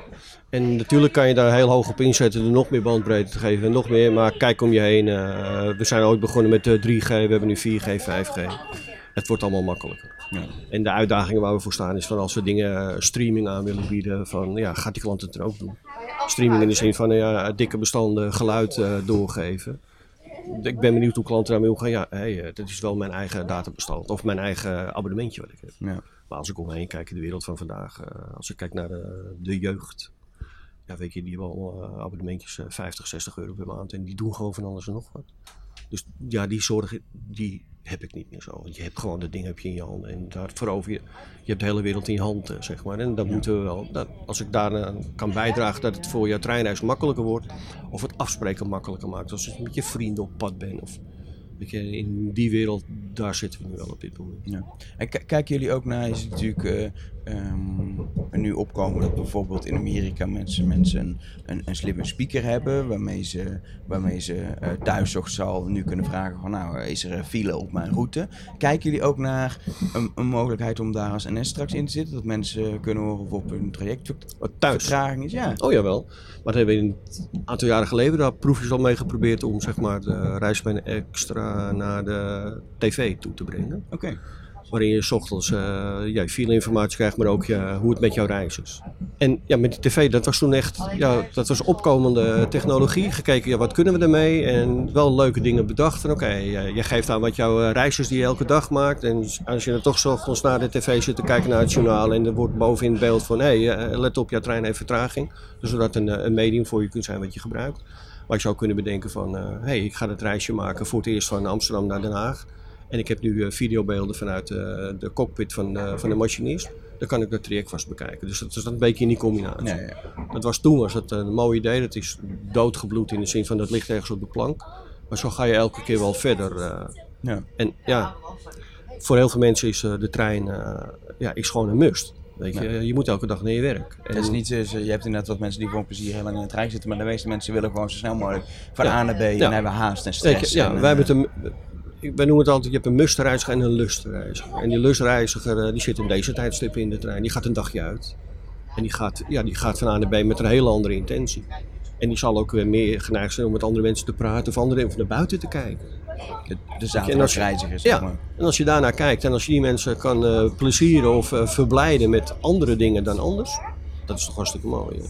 En natuurlijk kan je daar heel hoog op inzetten er nog meer bandbreedte te geven en nog meer. Maar kijk om je heen. Uh, we zijn ooit begonnen met uh, 3G, we hebben nu 4G, 5G. Het wordt allemaal makkelijker. Ja. En de uitdagingen waar we voor staan is van als we dingen streaming aan willen bieden, van ja, gaat die klant het er ook doen? Streaming in de zin van ja, dikke bestanden geluid uh, doorgeven. Ik ben benieuwd hoe klanten daarmee omgaan. Ja, hey, uh, dit is wel mijn eigen databestand of mijn eigen abonnementje wat ik heb. Ja. Maar als ik omheen kijk in de wereld van vandaag, uh, als ik kijk naar de, de jeugd, ja, weet je, die hebben uh, abonnementjes uh, 50, 60 euro per maand en die doen gewoon van alles en nog wat. Dus ja, die zorg die heb ik niet meer zo. Want je hebt gewoon de dingen heb je in je handen en daar verover je, je hebt de hele wereld in je hand, uh, zeg maar. En dat ja. moeten we wel, dat, als ik daar kan bijdragen dat het voor je treinreis makkelijker wordt of het afspreken makkelijker maakt. Als je met je vrienden op pad bent of in die wereld, daar zitten we nu wel op dit moment. Ja. En kijken jullie ook naar, is het natuurlijk uh, um, nu opkomen dat bijvoorbeeld in Amerika mensen, mensen een, een, een slimme speaker hebben, waarmee ze, waarmee ze uh, thuis toch zal nu kunnen vragen van nou, is er een file op mijn route? Kijken jullie ook naar een, een mogelijkheid om daar als NS straks in te zitten? Dat mensen kunnen horen of op hun traject thuis vertraging is? Ja. Oh jawel. Maar dat hebben we een aantal jaren geleden daar proefjes al mee geprobeerd om zeg maar de reisbenen extra naar de tv toe te brengen. Oké. Okay. Waarin je 's ochtends eh, ja, je informatie krijgt, maar ook hoe het met jouw reis is. En ja, met die tv, dat was toen echt, ja, dat was opkomende technologie. Gekeken, ja, wat kunnen we ermee? En wel leuke dingen bedacht. En oké, je, je geeft aan wat jouw eh, reizigers die je elke dag maakt. En als je dan toch 's ochtends naar de tv zit te kijken naar het journaal en er wordt bovenin het beeld van, hé, hey, eh, let op, jouw trein heeft vertraging. Dus zodat een, eh, een medium voor je kunt zijn wat je gebruikt. Maar je zou kunnen bedenken van, hé, hey, ik ga het reisje maken voor het eerst van Amsterdam naar Den Haag. En ik heb nu eh, videobeelden vanuit eh, de cockpit van, eh, van de machinist. Dan kan ik het traject vast bekijken. Dus dat is een beetje in die combinatie. Ja, ja. Dat was toen was dat een mooi idee. Dat is doodgebloed in de zin van dat ligt ergens op de plank. Maar zo ga je elke keer wel verder. eh. Ja. En ja, voor heel veel mensen is eh, de trein eh, ja, is gewoon een must. Weet je, je moet elke dag naar je werk. En Het is niet, dus, je hebt inderdaad wat mensen die voor een plezier heel lang in de trein zitten, maar de meeste mensen willen gewoon zo snel mogelijk van Ja. A naar B en Ja. hebben haast en stress. je, ja, en, wij eh, hebben het een, ik- wij noemen het altijd, je hebt een mustreiziger en een lustreiziger. En die lustreiziger eh, die zit in deze tijdstippen in de trein. Die gaat een dagje uit. En die gaat, ja, die gaat van A naar B met een hele andere intentie. En die zal ook weer meer geneigd zijn om met andere mensen te praten of andere of naar buiten te kijken. De, zeg Ja, maar. en als je daarnaar kijkt en als je die mensen kan eh, plezieren of eh, verblijden met andere dingen dan anders, dat is toch hartstikke mooi.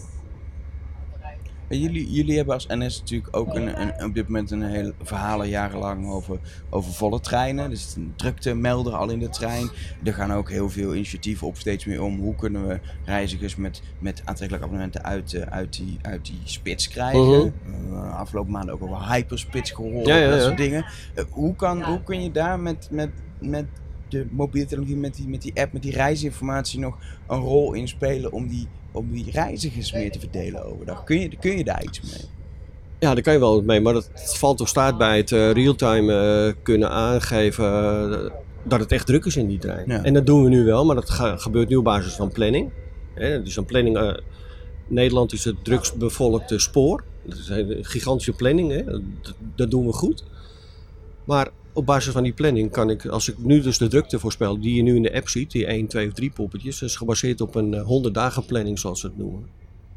Jullie, jullie hebben als NS natuurlijk ook een, een, op dit moment een heel verhalen jarenlang over, over volle treinen. Dus een druktemelder al in de trein. Er gaan ook heel veel initiatieven op steeds meer om. Hoe kunnen we reizigers met, met aantrekkelijke abonnementen uit, eh, uit, die, uit die spits krijgen. Eh, afgelopen maanden ook over hyperspits gehoord. Ja, ja, dat soort dingen. Eh, hoe, kan, hoe kun je daar met, met, met de mobiele technologie, met die, met die app, met die reisinformatie nog een rol in spelen om die, om die reizigers meer te verdelen overdag? Kun je, kun je daar iets mee? Ja, daar kan je wel wat mee, maar dat valt of staat bij het eh, real-time eh, kunnen aangeven eh, dat het echt druk is in die trein. Ja. En dat doen we nu wel, maar dat ga- gebeurt nu op basis van planning. Hè, dus een planning, Nederland is het drukst bevolkte spoor. Dat is een gigantische planning, hè. Dat, dat doen we goed. Maar op basis van die planning kan ik, als ik nu dus de drukte voorspel die je nu in de app ziet, die 1, 2 of 3 poppetjes, is gebaseerd op een eh, 100 dagen planning zoals ze het noemen.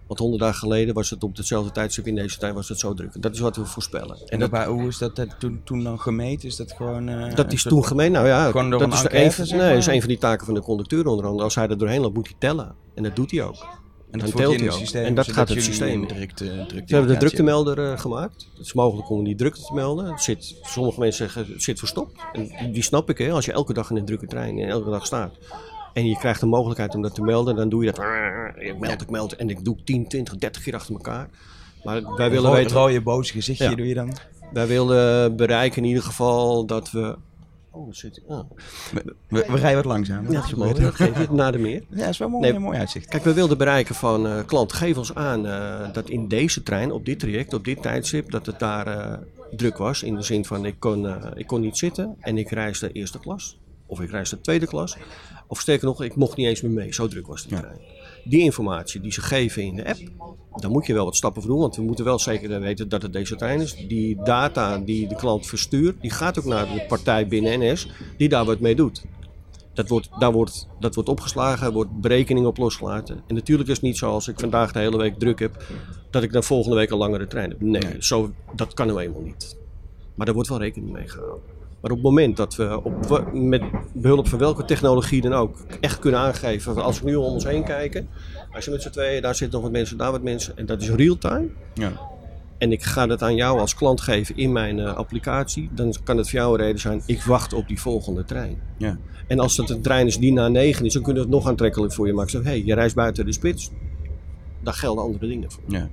Want 100 dagen geleden was het op hetzelfde tijdstip in deze tijd was het zo druk. Dat is wat we voorspellen. En dat, hoe is dat, dat toen, toen dan gemeten? Is dat gewoon... eh, Dat is toen gemeen. Nou ja, Gewoon door dat een is, enquête, een, nee, is een van die taken van de conducteur onder andere. Als hij er doorheen loopt, moet hij tellen. En dat doet hij ook. En dat je in hij het ook. systeem. En dat gaat het systeem drukte We hebben de druktemelder eh, gemaakt. Het is mogelijk om die drukte te melden. Het zit, sommige mensen zeggen het zit verstopt. En die- snap ik. Hè. Als je elke dag in een drukke trein en elke dag staat. En je krijgt de mogelijkheid om dat te melden. Dan doe je dat. Ik meld, ik meld. En ik doe 10, 20, 30 keer achter elkaar. Maar wij Een willen ro- weten... rode boze gezichtje Ja. doe je dan? Wij willen bereiken in ieder geval dat we... Oh, zit. Ah. We, we rijden wat langzaam. Ja, dat is mooi. Dat geeft het naar de meer. Ja, is wel mooi, Nee. een mooi uitzicht. Kijk, we wilden bereiken van eh klant, geef ons aan eh, dat in deze trein, op dit traject, op dit tijdstip, dat het daar eh, druk was. In de zin van ik kon, eh, ik kon niet zitten en ik reisde eerste klas. Of ik reisde tweede klas. Of sterker nog, ik mocht niet eens meer mee. Zo druk was die Ja. trein. Die informatie die ze geven in de app, daar moet je wel wat stappen voor doen. Want we moeten wel zeker weten dat het deze trein is. Die data die de klant verstuurt, die gaat ook naar de partij binnen NS die daar wat mee doet. Dat wordt, daar wordt, dat wordt opgeslagen, er wordt berekening op losgelaten. En natuurlijk is het niet zo als ik vandaag de hele week druk heb, dat ik dan volgende week een langere trein heb. Nee, Nee. Zo, dat kan nou eenmaal niet. Maar daar wordt wel rekening mee gehouden. Maar op het moment dat we op, met behulp van welke technologie dan ook echt kunnen aangeven, als we nu om ons heen kijken, als je met z'n tweeën, daar zitten nog wat mensen, daar wat mensen, en dat is real-time. Ja. En ik ga dat aan jou als klant geven in mijn eh, applicatie, dan kan het voor jou een reden zijn, ik wacht op die volgende trein. Ja. En als dat een trein is die na 9 is, dan kunnen we het nog aantrekkelijk voor je maken. Zeg, hé, hey, je reist buiten de spits. Daar gelden andere dingen voor. Ja.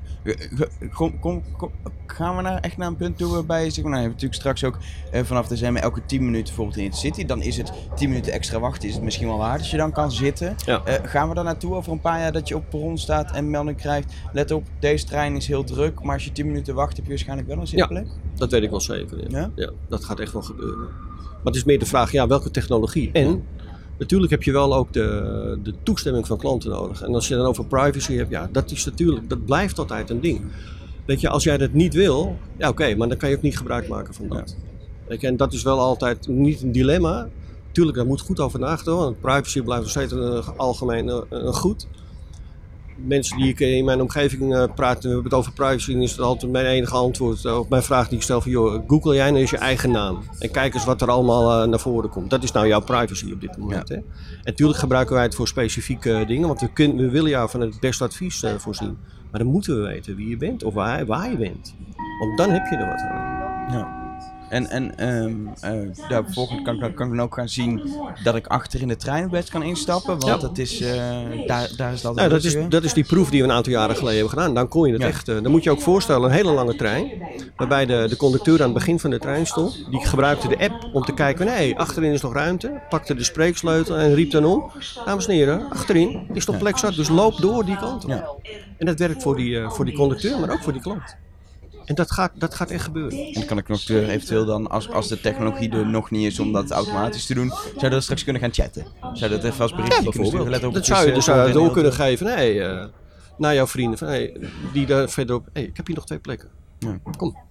Kom, kom, kom, gaan we nou echt naar een punt toe waarbij je zegt, nou, je hebt natuurlijk straks ook eh, vanaf december elke 10 minuten bijvoorbeeld in het city. Dan is het 10 minuten extra wachten, is het misschien wel waard als je dan kan zitten. Ja. Eh, gaan we daar naartoe over een paar jaar dat je op perron staat en melding krijgt, let op, deze trein is heel druk, maar als je 10 minuten wacht heb je waarschijnlijk wel een zitplek? Dat weet ik wel zeker. Ja. Ja? Ja, dat gaat echt wel gebeuren. Maar het is meer de vraag, ja, welke technologie? En natuurlijk heb je wel ook de, de toestemming van klanten nodig. En als je dan over privacy hebt, ja, dat is natuurlijk, dat blijft altijd een ding. Weet je, als jij dat niet wil, ja oké, maar dan kan je ook niet gebruik maken van dat. Weet je, en dat is wel altijd niet een dilemma. Tuurlijk, daar moet goed over nagedacht worden, want privacy blijft nog steeds een, algemeen een, een goed. Mensen die ik in mijn omgeving uh, praat, we hebben het over privacy, dan is het altijd mijn enige antwoord op mijn vraag die ik stel van, joh, google jij nou eens je eigen naam en kijk eens wat er allemaal naar voren komt. Dat is nou jouw privacy op dit moment. Hè? En natuurlijk gebruiken wij het voor specifieke dingen, want we, kunnen, we willen jou van het beste advies voorzien. Maar dan moeten we weten wie je bent of waar, waar je bent. Want dan heb je er wat aan. Ja. En, en um, uh, daar vervolgens kan, kan, kan ik dan ook gaan zien dat ik achter in de treinbed kan instappen. Want dat is, uh, daar, daar is dat ja, dat, is, dat is die proef die we een aantal jaren geleden hebben gedaan. Dan kon je het echt. Uh, dan moet je ook voorstellen, een hele lange trein. Waarbij de, de conducteur aan het begin van de trein stond. Die gebruikte de app om te kijken: nee, achterin is nog ruimte. Pakte de spreeksleutel en riep dan om: Dames en heren, achterin is nog plek zat. Dus loop door die kant op. Ja. En dat werkt voor die, voor die conducteur, maar ook voor die klant. En dat gaat, dat gaat echt gebeuren. En kan ik nog eventueel dan, als, als de technologie er nog niet is om dat automatisch te doen, zou je dat straks kunnen gaan chatten? Zou dat even als berichtje ja, kunnen sturen? Let op, dat zou je, dus, door kunnen geven. Nee, uh, naar jouw vrienden. Van, hey, die daar verderop. Hey, ik heb hier nog twee plekken. Ja. Kom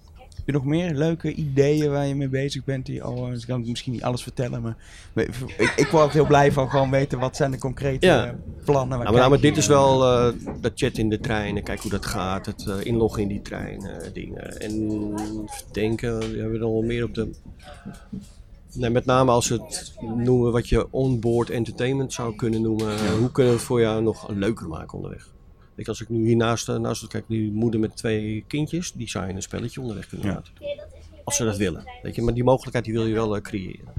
je nog meer leuke ideeën waar je mee bezig bent? Die al, ik kan misschien niet alles vertellen, maar ik, ik word heel blij van gewoon weten wat zijn de concrete plannen. Nou, maar, maar dit is wel uh, dat chat in de trein, kijk hoe dat gaat, het uh, inloggen in die trein, uh, dingen. En denken, we hebben al meer op de... Nee, met name als we het noemen wat je onboard entertainment zou kunnen noemen. Hoe kunnen we het voor jou nog leuker maken onderweg? Ik, als ik nu hiernaast naast, naast kijk, die moeder met twee kindjes, die zou je een spelletje onderweg kunnen laten. Als ze dat willen. Weet je, maar die mogelijkheid die wil je wel uh, creëren.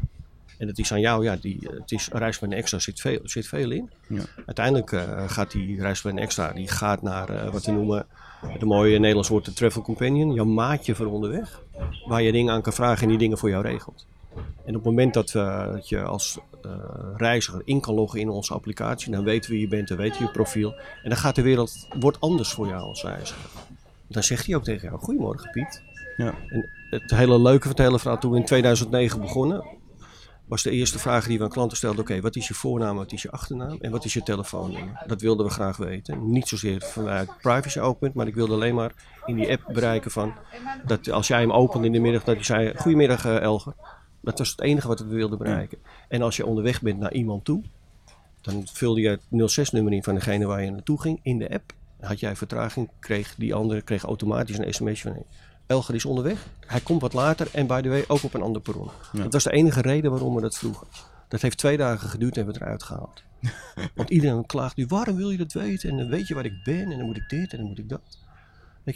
En het is aan jou, ja, die, het is een extra, zit veel, zit veel in. Ja. Uiteindelijk uh, gaat die reisplan extra, die gaat naar uh, wat we noemen, de mooie Nederlands woord de travel companion, jouw maatje voor onderweg. Waar je dingen aan kan vragen en die dingen voor jou regelt. En op het moment dat, dat je als reiziger in kan loggen in onze applicatie, dan weten we wie je bent, dan weten we je profiel. En dan gaat de wereld wordt anders voor jou als reiziger. Dan zegt hij ook tegen jou: Goedemorgen Piet. Ja. En het hele leuke van het hele verhaal, toen we in 2009 begonnen, was de eerste vraag die we aan klanten stelden: Oké, wat is je voornaam, wat is je achternaam en wat is je telefoonnummer? Dat wilden we graag weten. Niet zozeer vanuit privacy oogpunt, maar ik wilde alleen maar in die app bereiken van dat als jij hem opende in de middag, dat je zei: Goedemiddag uh, Elger. Dat was het enige wat we wilden bereiken. En als je onderweg bent naar iemand toe, dan vulde je het 06-nummer in van degene waar je naartoe ging in de app. Had jij vertraging, kreeg die andere kreeg automatisch een sms van Elger is onderweg, hij komt wat later en by the way ook op een ander perron. Dat was de enige reden waarom we dat vroegen. Dat heeft twee dagen geduurd en we het eruit gehaald. Want iedereen klaagt nu, waarom wil je dat weten? En dan weet je waar ik ben en dan moet ik dit en dan moet ik dat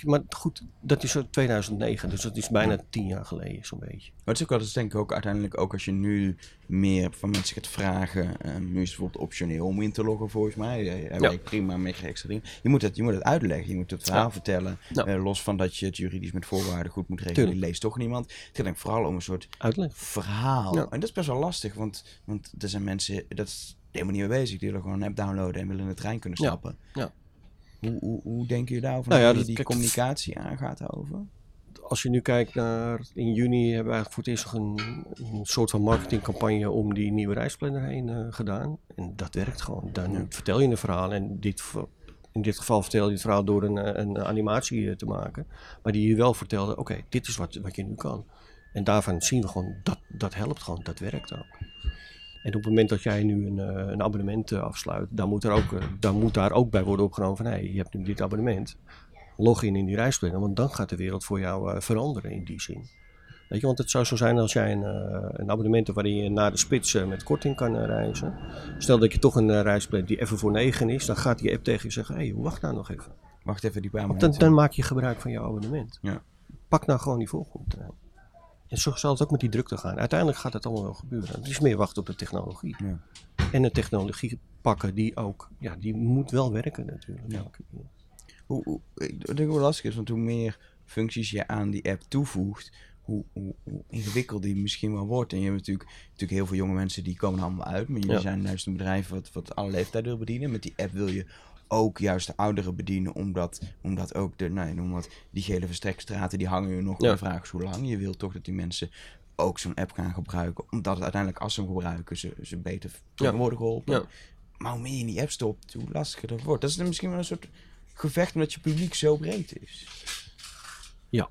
maar goed, dat is 2009, dus dat is bijna tien jaar geleden zo'n beetje. Maar het is ook wel eens denk ik ook uiteindelijk, ook als je nu meer van mensen gaat vragen, uh, nu is het bijvoorbeeld optioneel om in te loggen volgens mij, ja. prima met extra dingen. Je moet, het, je moet het uitleggen, je moet het verhaal vertellen, uh, los van dat je het juridisch met voorwaarden goed moet regelen, je leest toch niemand. Het gaat denk vooral om een soort Uitleg. verhaal. En dat is best wel lastig, want, want er zijn mensen, dat is helemaal niet mee bezig, die willen gewoon een app downloaden en willen in de trein kunnen stappen. Ja. Hoe, hoe, hoe denk je daarover? Nou ja, dat, die, communicatie aangaat daarover? Als je nu kijkt naar in juni hebben we eigenlijk voor het eerst een, een soort van marketingcampagne om die nieuwe reisplanner heen uh, gedaan. En dat werkt gewoon. Dan vertel je een verhaal en dit, in dit geval vertel je het verhaal door een, eh, een animatie eh, te maken. Maar die je wel vertelde, oké, dit is wat, wat je nu kan. En daarvan zien we gewoon, dat, dat helpt gewoon, dat werkt ook. En op het moment dat jij nu een, eh, een abonnement eh, afsluit, dan moet, er ook, eh, dan moet daar ook bij worden opgenomen van hé, hey, je hebt nu dit abonnement. Log in in die reisplanner, want dan gaat de wereld voor jou veranderen in die zin. Weet je, want het zou zo zijn als jij een, een abonnement hebt waarin je naar de spits met korting kan reizen. Stel dat je toch een reisplan die even voor 9 is, dan gaat die app tegen je zeggen: hé, hey, wacht nou nog even. Wacht even die paar Dan, dan, maak je gebruik van jouw abonnement. Ja. Pak nou gewoon die volgende trein. En zo zal het ook met die drukte gaan. Uiteindelijk gaat het allemaal wel gebeuren. Het is meer wachten op de technologie. Ja. En de technologie pakken die ook, ja, die moet wel werken natuurlijk. Ja. Hoe, hoe, ik denk hoe lastig is, want hoe meer functies je aan die app toevoegt, hoe, hoe, hoe, ingewikkeld die misschien wel wordt. En je hebt natuurlijk, natuurlijk heel veel jonge mensen die komen allemaal uit, maar jullie zijn juist een bedrijf wat, wat alle leeftijden wil bedienen. Met die app wil je ook juist de ouderen bedienen, omdat, omdat ook de, nou, noem wat, die gele verstrekstraten, die hangen je nog ja. de vraag hoe lang. Je wilt toch dat die mensen ook zo'n app gaan gebruiken, omdat het uiteindelijk als ze hem gebruiken, ze, ze beter ja. worden geholpen. Ja. Maar hoe meer je in die app stopt, hoe lastiger dat wordt. Dat is misschien wel een soort gevecht omdat je publiek zo breed is. Ja,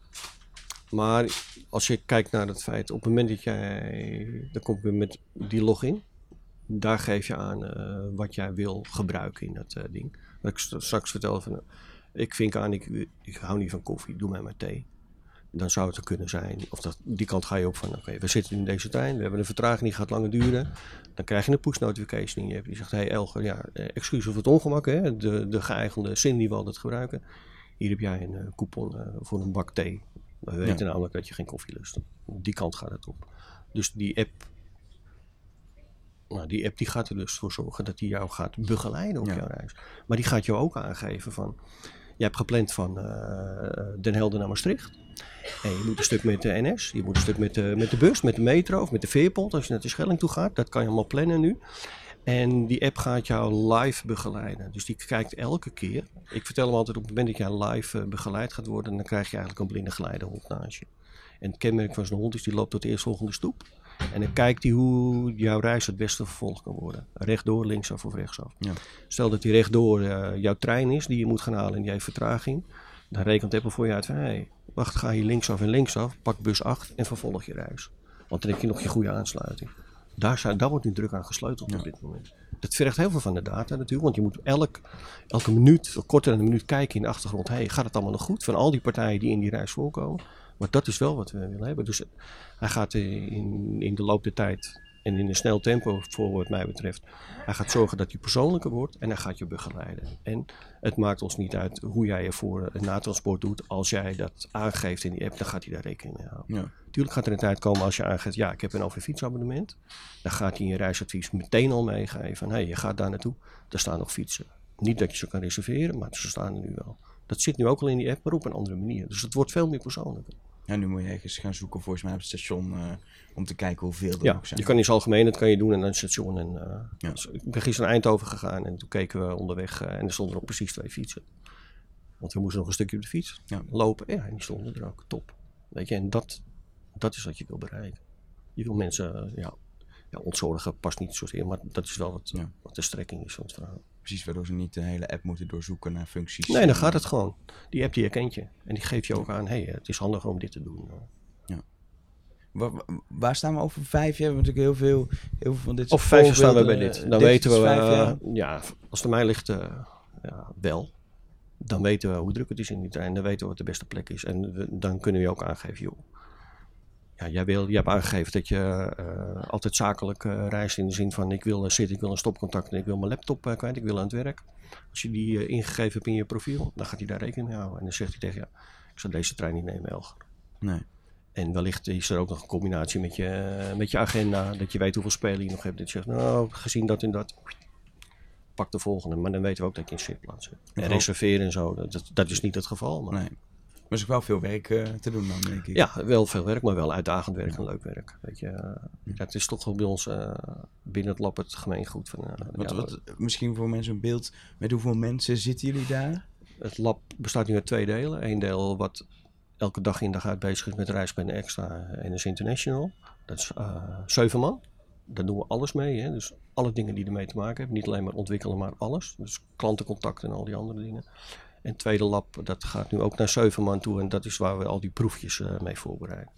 maar als je kijkt naar het feit, op het moment dat jij, dan komt weer met die login, daar geef je aan wat jij wil gebruiken in dat ding. Wat ik straks vertelde van, ik vink aan, ik, ik hou niet van koffie, doe mij maar thee dan zou het er kunnen zijn. Of dat, die kant ga je op van, oké, we zitten in deze trein, we hebben een vertraging, die gaat langer duren. Dan krijg je een push notification in je Die zegt, hey Elger, ja, eh, excuus voor het ongemak, hè, de, de geëigende zin die we altijd gebruiken. Hier heb jij een coupon voor een bak thee. We weten namelijk dat je geen koffie lust. Die kant gaat het op. Dus die app, nou, die app die gaat er dus voor zorgen dat die jou gaat begeleiden op jouw reis. Maar die gaat jou ook aangeven van, je hebt gepland van Den Helder naar Maastricht. En je moet een stuk met de NS, je moet een stuk met de, met de bus, met de metro of met de veerpont als je naar de Schelling toe gaat. Dat kan je allemaal plannen nu. En die app gaat jou live begeleiden. Dus die kijkt elke keer. Ik vertel hem altijd op het moment dat jij live uh, begeleid gaat worden, dan krijg je eigenlijk een blinde geleidehond naast je. En het kenmerk van zo'n hond is die loopt tot de eerstvolgende stoep. En dan kijkt hij hoe jouw reis het beste vervolgd kan worden. Rechtdoor, linksaf of rechtsaf. Ja. Stel dat die rechtdoor uh, jouw trein is die je moet gaan halen en die heeft vertraging. Dan rekent Apple voor je uit van, hey, wacht, ga je linksaf en linksaf, pak bus 8 en vervolg je reis. Want dan heb je nog je goede aansluiting. Daar, zijn, daar wordt nu druk aan gesleuteld op dit moment. Dat vergt heel veel van de data natuurlijk, want je moet elk, elke minuut, korter dan een minuut kijken in de achtergrond. Hey, gaat het allemaal nog goed? Van al die partijen die in die reis voorkomen. Maar dat is wel wat we willen hebben. Dus hij gaat in, in de loop der tijd en in een snel tempo voor wat mij betreft. Hij gaat zorgen dat je persoonlijker wordt en hij gaat je begeleiden. En het maakt ons niet uit hoe jij je voor een natransport doet. Als jij dat aangeeft in die app, dan gaat hij daar rekening mee houden. Ja. Tuurlijk gaat er een tijd komen als je aangeeft, ja, ik heb een overfietsabonnement. Dan gaat hij je reisadvies meteen al meegeven hé, hey, je gaat daar naartoe. Daar staan nog fietsen. Niet dat je ze kan reserveren, maar ze staan er nu wel. Dat zit nu ook al in die app, maar op een andere manier. Dus het wordt veel meer persoonlijker. Ja, nu moet je ergens gaan zoeken volgens mij op het station uh, om te kijken hoeveel er ja, ook zijn. je kan in het algemeen, dat kan je doen aan een station. En, uh, ja. dus ik ben gisteren naar Eindhoven gegaan en toen keken we onderweg uh, en er stonden er ook precies twee fietsen. Want we moesten nog een stukje op de fiets ja. lopen. Ja, en die stonden er ook. Top. Weet je, en dat, dat is wat je wil bereiken. Je wil mensen, ja, ja ontzorgen past niet zozeer, maar dat is wel wat, ja. wat de strekking is van het verhaal. Precies, waardoor ze niet de hele app moeten doorzoeken naar functies. Nee, dan gaat het gewoon. Die app die herkent je. En die geeft je ook aan, hé, hey, het is handig om dit te doen. Ja. Waar, waar, staan we over vijf jaar? We hebben natuurlijk heel veel, heel veel van dit soort Of vijf jaar staan we bij dit. Dan weten we, uh, ja, als het mij ligt, uh, ja, wel. Dan weten we hoe druk het is in die trein. Dan weten we wat de beste plek is. En we, dan kunnen we ook aangeven, joh, ja, jij, wil, je hebt aangegeven dat je uh, altijd zakelijk uh, reist in de zin van ik wil zitten, ik wil een stopcontact en ik wil mijn laptop uh, kwijt, ik wil aan het werk. Als je die ingegeven hebt in je profiel, dan gaat hij daar rekening mee houden. En dan zegt hij tegen je, ja, ik zal deze trein niet nemen, Elger. Nee. En wellicht is er ook nog een combinatie met je, met je agenda, dat je weet hoeveel spelen je nog hebt. Dat je zegt, nou, gezien dat en dat, pak de volgende. Maar dan weten we ook dat je in zitplaats hebt. En reserveren en zo, dat, dat is niet het geval. Maar... Nee. Maar is ook wel veel werk uh, te doen dan, denk ik. Ja, wel veel werk, maar wel uitdagend werk en leuk werk. Weet je, het is toch wel bij ons uh, binnen het lab het gemeengoed. Van, wat, ja, wat, misschien voor mensen een beeld, met hoeveel mensen zitten jullie daar? Het lab bestaat nu uit twee delen. Eén deel wat elke dag in dag uit bezig is met reisplannen extra en is international. Dat is zeven man. Daar doen we alles mee. Hè? Dus alle dingen die ermee te maken hebben. Niet alleen maar ontwikkelen, maar alles. Dus klantencontact en al die andere dingen. En het tweede lab, dat gaat nu ook naar zeven man toe. En dat is waar we al die proefjes uh, mee voorbereiden.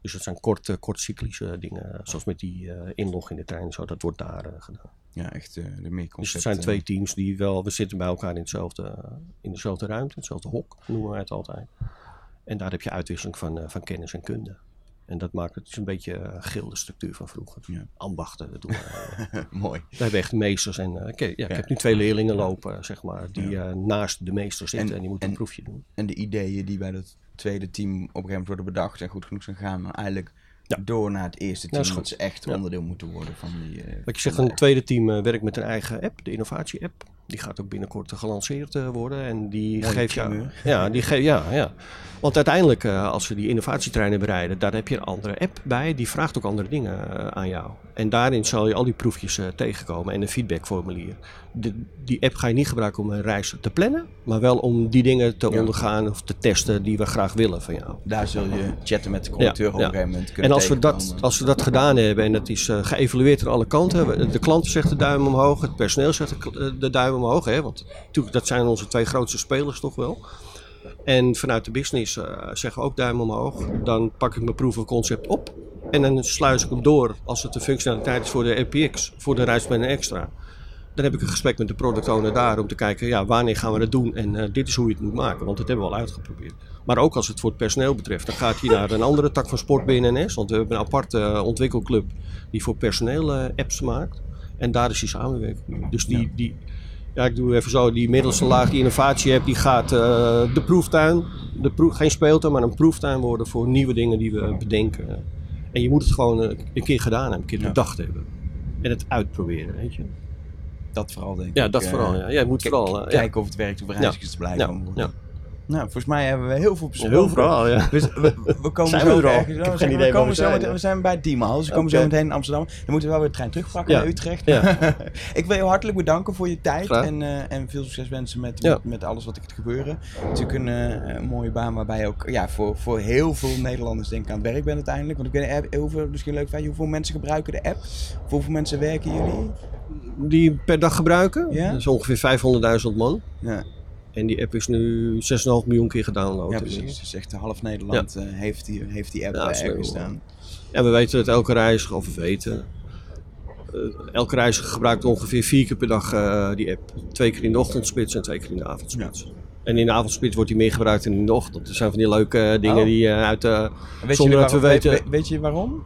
Dus dat zijn korte, kortcyclische dingen. Zoals met die uh, inlog in de trein. Zo, dat wordt daar uh, gedaan. Ja, echt de meer Dus het zijn twee teams die wel... We zitten bij elkaar in, hetzelfde, in dezelfde ruimte. Hetzelfde hok noemen we het altijd. En daar heb je uitwisseling van, van kennis en kunde. En dat maakt het een beetje een uh, gilde structuur van vroeger. Ja. Ambachten, dat doen we. Mooi. We hebben echt meesters. En uh, ja, ik heb nu twee leerlingen lopen, zeg maar, die uh, naast de meester zitten en, en die moeten een proefje doen. En de ideeën die bij het tweede team op een gegeven moment worden bedacht en goed genoeg zijn gaan, maar eigenlijk door naar het eerste team, dat, ze echt onderdeel moeten worden van die... Wat je zegt, een tweede team werkt met een eigen app, de innovatie-app. Die gaat ook binnenkort gelanceerd worden en die geeft jou... Ja, die geeft, ja, ja. Want uiteindelijk, uh, als we die innovatietreinen bereiden, daar heb je een andere app bij. Die vraagt ook andere dingen uh, aan jou. En daarin zal je al die proefjes uh, tegenkomen en een feedbackformulier. De, die app ga je niet gebruiken om een reis te plannen, maar wel om die dingen te ja. ondergaan of te testen die we graag willen van jou. Daar zul je chatten met de conducteur ja, op een gegeven moment kunnen En als we, dat, als we dat gedaan hebben en het is geëvalueerd aan alle kanten, de klant zegt de duim omhoog, het personeel zegt de, de duim omhoog, hè, want natuurlijk dat zijn onze twee grootste spelers toch wel. En vanuit de business uh, zeggen ook duim omhoog. Dan pak ik mijn proof of concept op. En dan sluis ik hem door als het de functionaliteit is voor de RPX, voor de Rijdsbenen Extra. Dan heb ik een gesprek met de product owner daar om te kijken, ja, wanneer gaan we dat doen? En uh, dit is hoe je het moet maken, want dat hebben we al uitgeprobeerd. Maar ook als het voor het personeel betreft, dan gaat hij naar een andere tak van sport binnen NS. Want we hebben een aparte uh, ontwikkelclub die voor personeel apps maakt. En daar is die samenwerking. Dus die, die, ja, ik doe even zo, die middelste laag, die innovatie hebt, die gaat uh, de proeftuin, de proef, geen speeltuin, maar een proeftuin worden voor nieuwe dingen die we bedenken. En je moet het gewoon een keer gedaan hebben, een keer ja. bedacht hebben. En het uitproberen, weet je. Dat vooral, denk ik. Ja, dat vooral. Ja. Jij moet vooral... kijken of het werkt, of reizigers te blijven ja. Nou, volgens mij hebben we heel veel besproken. Heel veel, ja. Dus we, we komen zijn zo we er al? ergens- Ik heb we geen zijn- idee we, waar komen we zo zijn, meteen, we zijn bij Diemel, dus we komen zo meteen in Amsterdam. Dan moeten we wel weer de trein terugpakken Ja. naar Utrecht. Ja. ik wil je hartelijk bedanken voor je tijd Graag. en, eh, en veel succes wensen met, Ja. met, met alles wat er gebeuren. Het is natuurlijk een, eh, een mooie baan waarbij je ook ja, voor, voor heel veel Nederlanders denk ik aan het werk bent uiteindelijk. Want ik weet eh, hoeveel, misschien leuk feit, hoeveel mensen gebruiken de app? Voor hoeveel mensen werken jullie? Die per dag gebruiken. Ja? Dat is ongeveer 500.000 man. Ja, En die app is nu 6,5 miljoen keer gedownload. ja inmiddels. precies. Dus echt half Nederland eh, heeft, die, heeft die app Ja, eh, slim, ergens staan. En we weten dat elke reiziger, of we weten, eh, elke reiziger gebruikt ongeveer vier keer per dag eh, die app. Twee keer in de ochtendspits en twee keer in de avondspits. En in de avondspits wordt die meer gebruikt dan in de ochtend. Er zijn van die leuke eh, dingen Oh. die eh, uit... eh Weet Zonder dat we weten- weet, weet je waarom?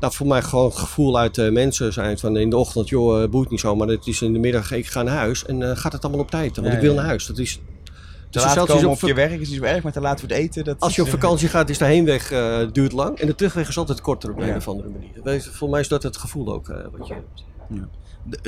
Dat voor mij gewoon het gevoel uit de mensen zijn van in de ochtend, joh, eh, boeit niet zo. Maar het is in de middag, ik ga naar huis. En eh, gaat het allemaal op tijd? Want Ja, ik wil ja. naar huis. Dat is... Te Dus laat komen op op je werk is niet zo erg, maar te laat voor het eten, dat Als je op eh, vakantie gaat, is de heenweg eh, duurt lang. En de terugweg is altijd korter op een Ja. of andere manier. Voor mij is dat het gevoel ook eh, wat je hebt. D-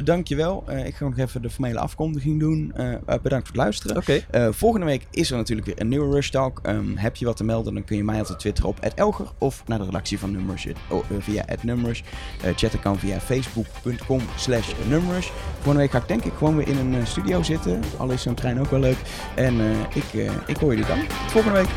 Dankjewel. Eh ik ga nog even de formele afkondiging doen. Eh, eh, bedankt voor het luisteren. Volgende week is er natuurlijk weer een nieuwe Rush Talk. Ehm, heb je wat te melden, dan kun je mij altijd twitteren op @elger of naar de redactie van Numbers oh, via @numbers. Eh chatten kan via facebook.com slash numbers. Volgende week ga ik denk ik gewoon weer in een studio zitten. Al is zo'n trein ook wel leuk. En ik, ik hoor jullie dan. Tot volgende week.